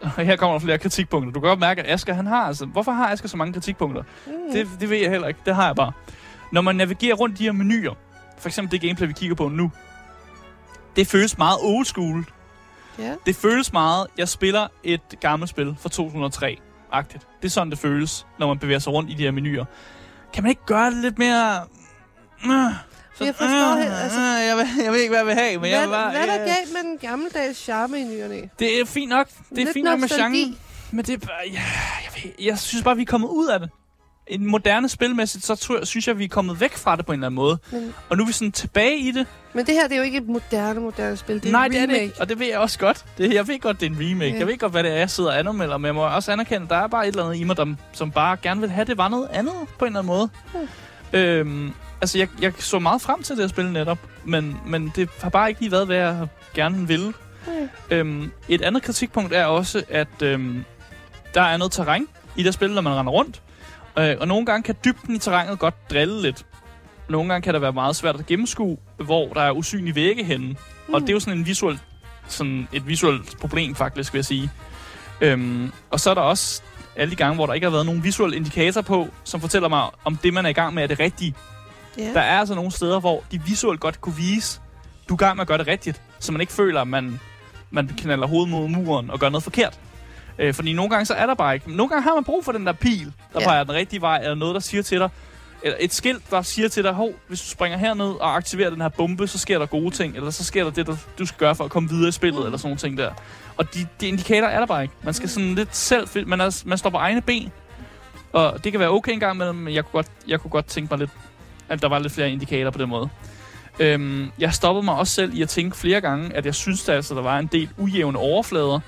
Og her kommer der flere kritikpunkter. Du kan godt mærke, at Asger, han har altså... Hvorfor har Asger så mange kritikpunkter? Mm. Det, det ved jeg heller ikke. Det har jeg bare. Når man navigerer rundt i de her menuer, for eksempel det gameplay, vi kigger på nu, det føles meget old school. Ja. Det føles meget, jeg spiller et gammelt spil fra 2003-agtigt. Det er sådan, det føles, når man bevæger sig rundt i de her menuer. Kan man ikke gøre det lidt mere... Uh, Jeg forstår helt, altså- jeg, ved, jeg ved ikke, hvad jeg vil have, men Hvad, jeg vil bare... hvad er der ja. galt med den gammeldags charme i nyerne? Det er fint nok. Det er Lidt fint nok med genren. Men det er bare... Ja, jeg, ved, jeg synes bare, vi er kommet ud af det. En moderne spilmæssigt, så tror, synes jeg, vi er kommet væk fra det på en eller anden måde. Men, Og nu er vi sådan tilbage i det. men det her, det er jo ikke et moderne, moderne spil. Det er Nej, et det er remake. det ikke. Og det ved jeg også godt. Det, jeg ved godt, det er en remake. Ja. Jeg ved godt, hvad det er, jeg sidder og anmelder. Men jeg må også anerkende, at der er bare et eller andet i mig, der, som bare gerne vil have, det var noget andet på en eller anden måde. Hmm. Øhm, altså, jeg, jeg så meget frem til det at spille netop, men, men det har bare ikke lige været, hvad jeg gerne ville. Mm. Øhm, et andet kritikpunkt er også, at øhm, der er noget terræn i det spil, når man render rundt. Øh, og nogle gange kan dybden i terrænet godt drille lidt. Nogle gange kan det være meget svært at gennemskue, hvor der er usynlige vægge henne. Mm. Og det er jo sådan en visuel, sådan et visuelt problem, faktisk, vil jeg sige. Øhm, og så er der også alle de gange, hvor der ikke har været nogen visuel indikator på, som fortæller mig, om det, man er i gang med, er det rigtige. Ja. Der er altså nogle steder, hvor de visuelt godt kunne vise, du er gang med at gøre det rigtigt, så man ikke føler, at man, man knaller hovedet mod muren og gør noget forkert. Øh, fordi nogle gange så er der bare ikke. Nogle gange har man brug for den der pil, der Ja. peger den rigtige vej, eller noget, der siger til dig, eller et skilt, der siger til dig, hov, hvis du springer herned og aktiverer den her bombe, så sker der gode ting, eller så sker der det, der du skal gøre for at komme videre i spillet, Mm. mm. eller sådan nogle ting der. Og de, de indikatorer er der bare ikke. Man skal sådan lidt selv, man, er, man står på egne ben, og det kan være okay en gang imellem, men jeg kunne godt, jeg kunne godt tænke mig lidt, at der var lidt flere indikatorer på den måde. Øhm, jeg stoppede mig også selv i at tænke flere gange, at jeg synes, at altså, der var en del ujævne overflader,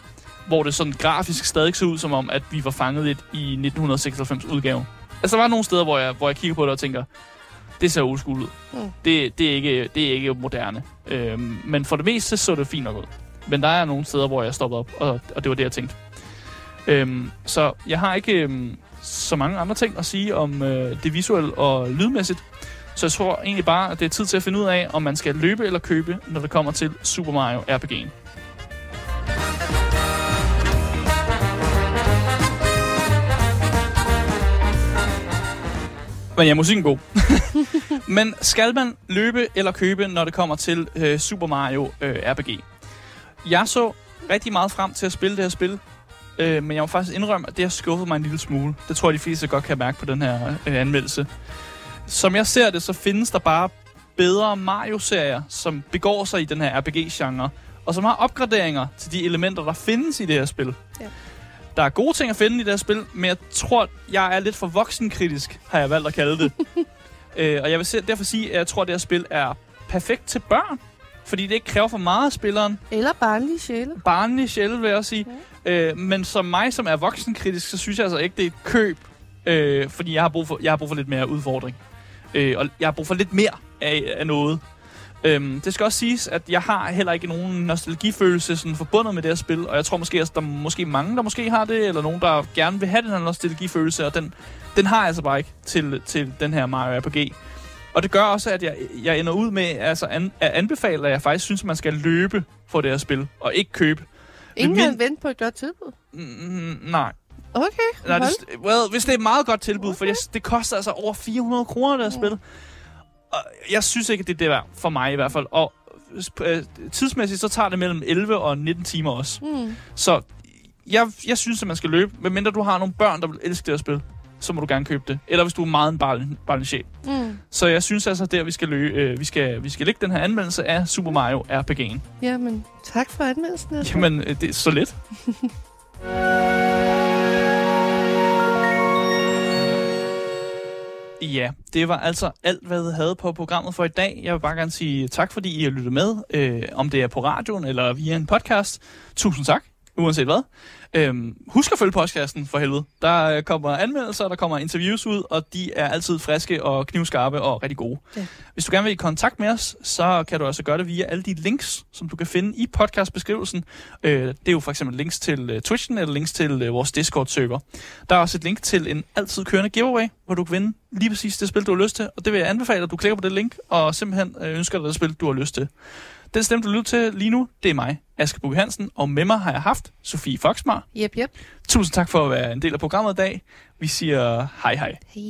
hvor det sådan grafisk stadig så ud som om, at vi var fanget lidt i 1996 udgave. Altså, der var nogle steder, hvor jeg, hvor jeg kigger på det og tænker, det ser old ud. Mm. Det, det, er ikke, det er ikke moderne. Øhm, men for det meste så det fint nok ud. Men der er nogle steder, hvor jeg stoppede op, og, og det var det, jeg tænkte. Øhm, så jeg har ikke øhm, så mange andre ting at sige om øh, det visuelle og lydmæssigt. Så jeg tror egentlig bare, at det er tid til at finde ud af, om man skal løbe eller købe, når det kommer til Super Mario RPG'en. Men ja, musikken god. [LAUGHS] Men skal man løbe eller købe, når det kommer til øh, Super Mario øh, RPG? Jeg så rigtig meget frem til at spille det her spil, øh, men jeg må faktisk indrømme, at det har skuffet mig en lille smule. Det tror jeg, de fleste godt kan mærke på den her øh, anmeldelse. Som jeg ser det, så findes der bare bedre Mario-serier, som begår sig i den her RPG-genre, og som har opgraderinger til de elementer, der findes i det her spil. Ja. Der er gode ting at finde i det her spil, men jeg tror, jeg er lidt for voksenkritisk, har jeg valgt at kalde det. [LAUGHS] øh, og jeg vil derfor sige, at jeg tror, at det her spil er perfekt til børn, fordi det ikke kræver for meget af spilleren. Eller barnlige sjæle. Barnlig sjældent, vil jeg også sige. Øh, men som mig, som er voksenkritisk, så synes jeg altså ikke, det er et køb, øh, fordi jeg har, brug for, jeg har brug for lidt mere udfordring. Øh, og jeg har brug for lidt mere af, af noget. Øhm, det skal også siges, at jeg har heller ikke nogen nostalgifølelse sådan, forbundet med det her spil, og jeg tror måske, at der er måske mange, der måske har det, eller nogen, der gerne vil have den her nostalgifølelse, og den, den har jeg altså bare ikke til, til den her Mario RPG. Og det gør også, at jeg, jeg ender ud med altså an, at anbefale, at jeg faktisk synes, at man skal løbe for det her spil, og ikke købe. Ingen min- vente på et godt tilbud. Mm, nej. Okay, nej det, well, hvis det er et meget godt tilbud, for det, det koster altså over 400 kroner, det her spil. Og jeg synes ikke, det er det værd, for mig i hvert fald. Og øh, tidsmæssigt, så tager det mellem 11 og 19 timer også. Mm. Så jeg, jeg synes, at man skal løbe, medmindre du har nogle børn, der vil elske det her spil. Så må du gerne købe det. Eller hvis du er meget en barn, barnlig sjæl. Mm. Så jeg synes altså, der vi skal løbe, øh, vi skal, vi skal lægge den her anmeldelse af Super Mario RPG'en. Jamen, tak for anmeldelsen. Asger. Jamen, øh, det er så let. [LAUGHS] Ja, det var altså alt, hvad jeg havde på programmet for i dag. Jeg vil bare gerne sige tak, fordi I har lyttet med. Øh, om det er på radioen eller via en podcast. Tusind tak, uanset hvad. Øhm, husk at følge podcasten for helvede. Der øh, kommer anmeldelser, der kommer interviews ud, og de er altid friske og knivskarpe og rigtig gode. Ja. Hvis du gerne vil i kontakt med os, så kan du altså gøre det via alle de links, som du kan finde i podcastbeskrivelsen. Øh, det er jo for eksempel links til øh, Twitchen eller links til øh, vores Discord-server. Der er også et link til en altid kørende giveaway, hvor du kan vinde lige præcis det spil, du har lyst til. Og det vil jeg anbefale, at du klikker på det link og simpelthen øh, ønsker dig det spil, du har lyst til. Den stemme, du lytter til lige nu, det er mig, Aske Bugge Hansen, og med mig har jeg haft Sofie Foxmar. Jep, jep. Tusind tak for at være en del af programmet i dag. Vi siger hej hej. Hej.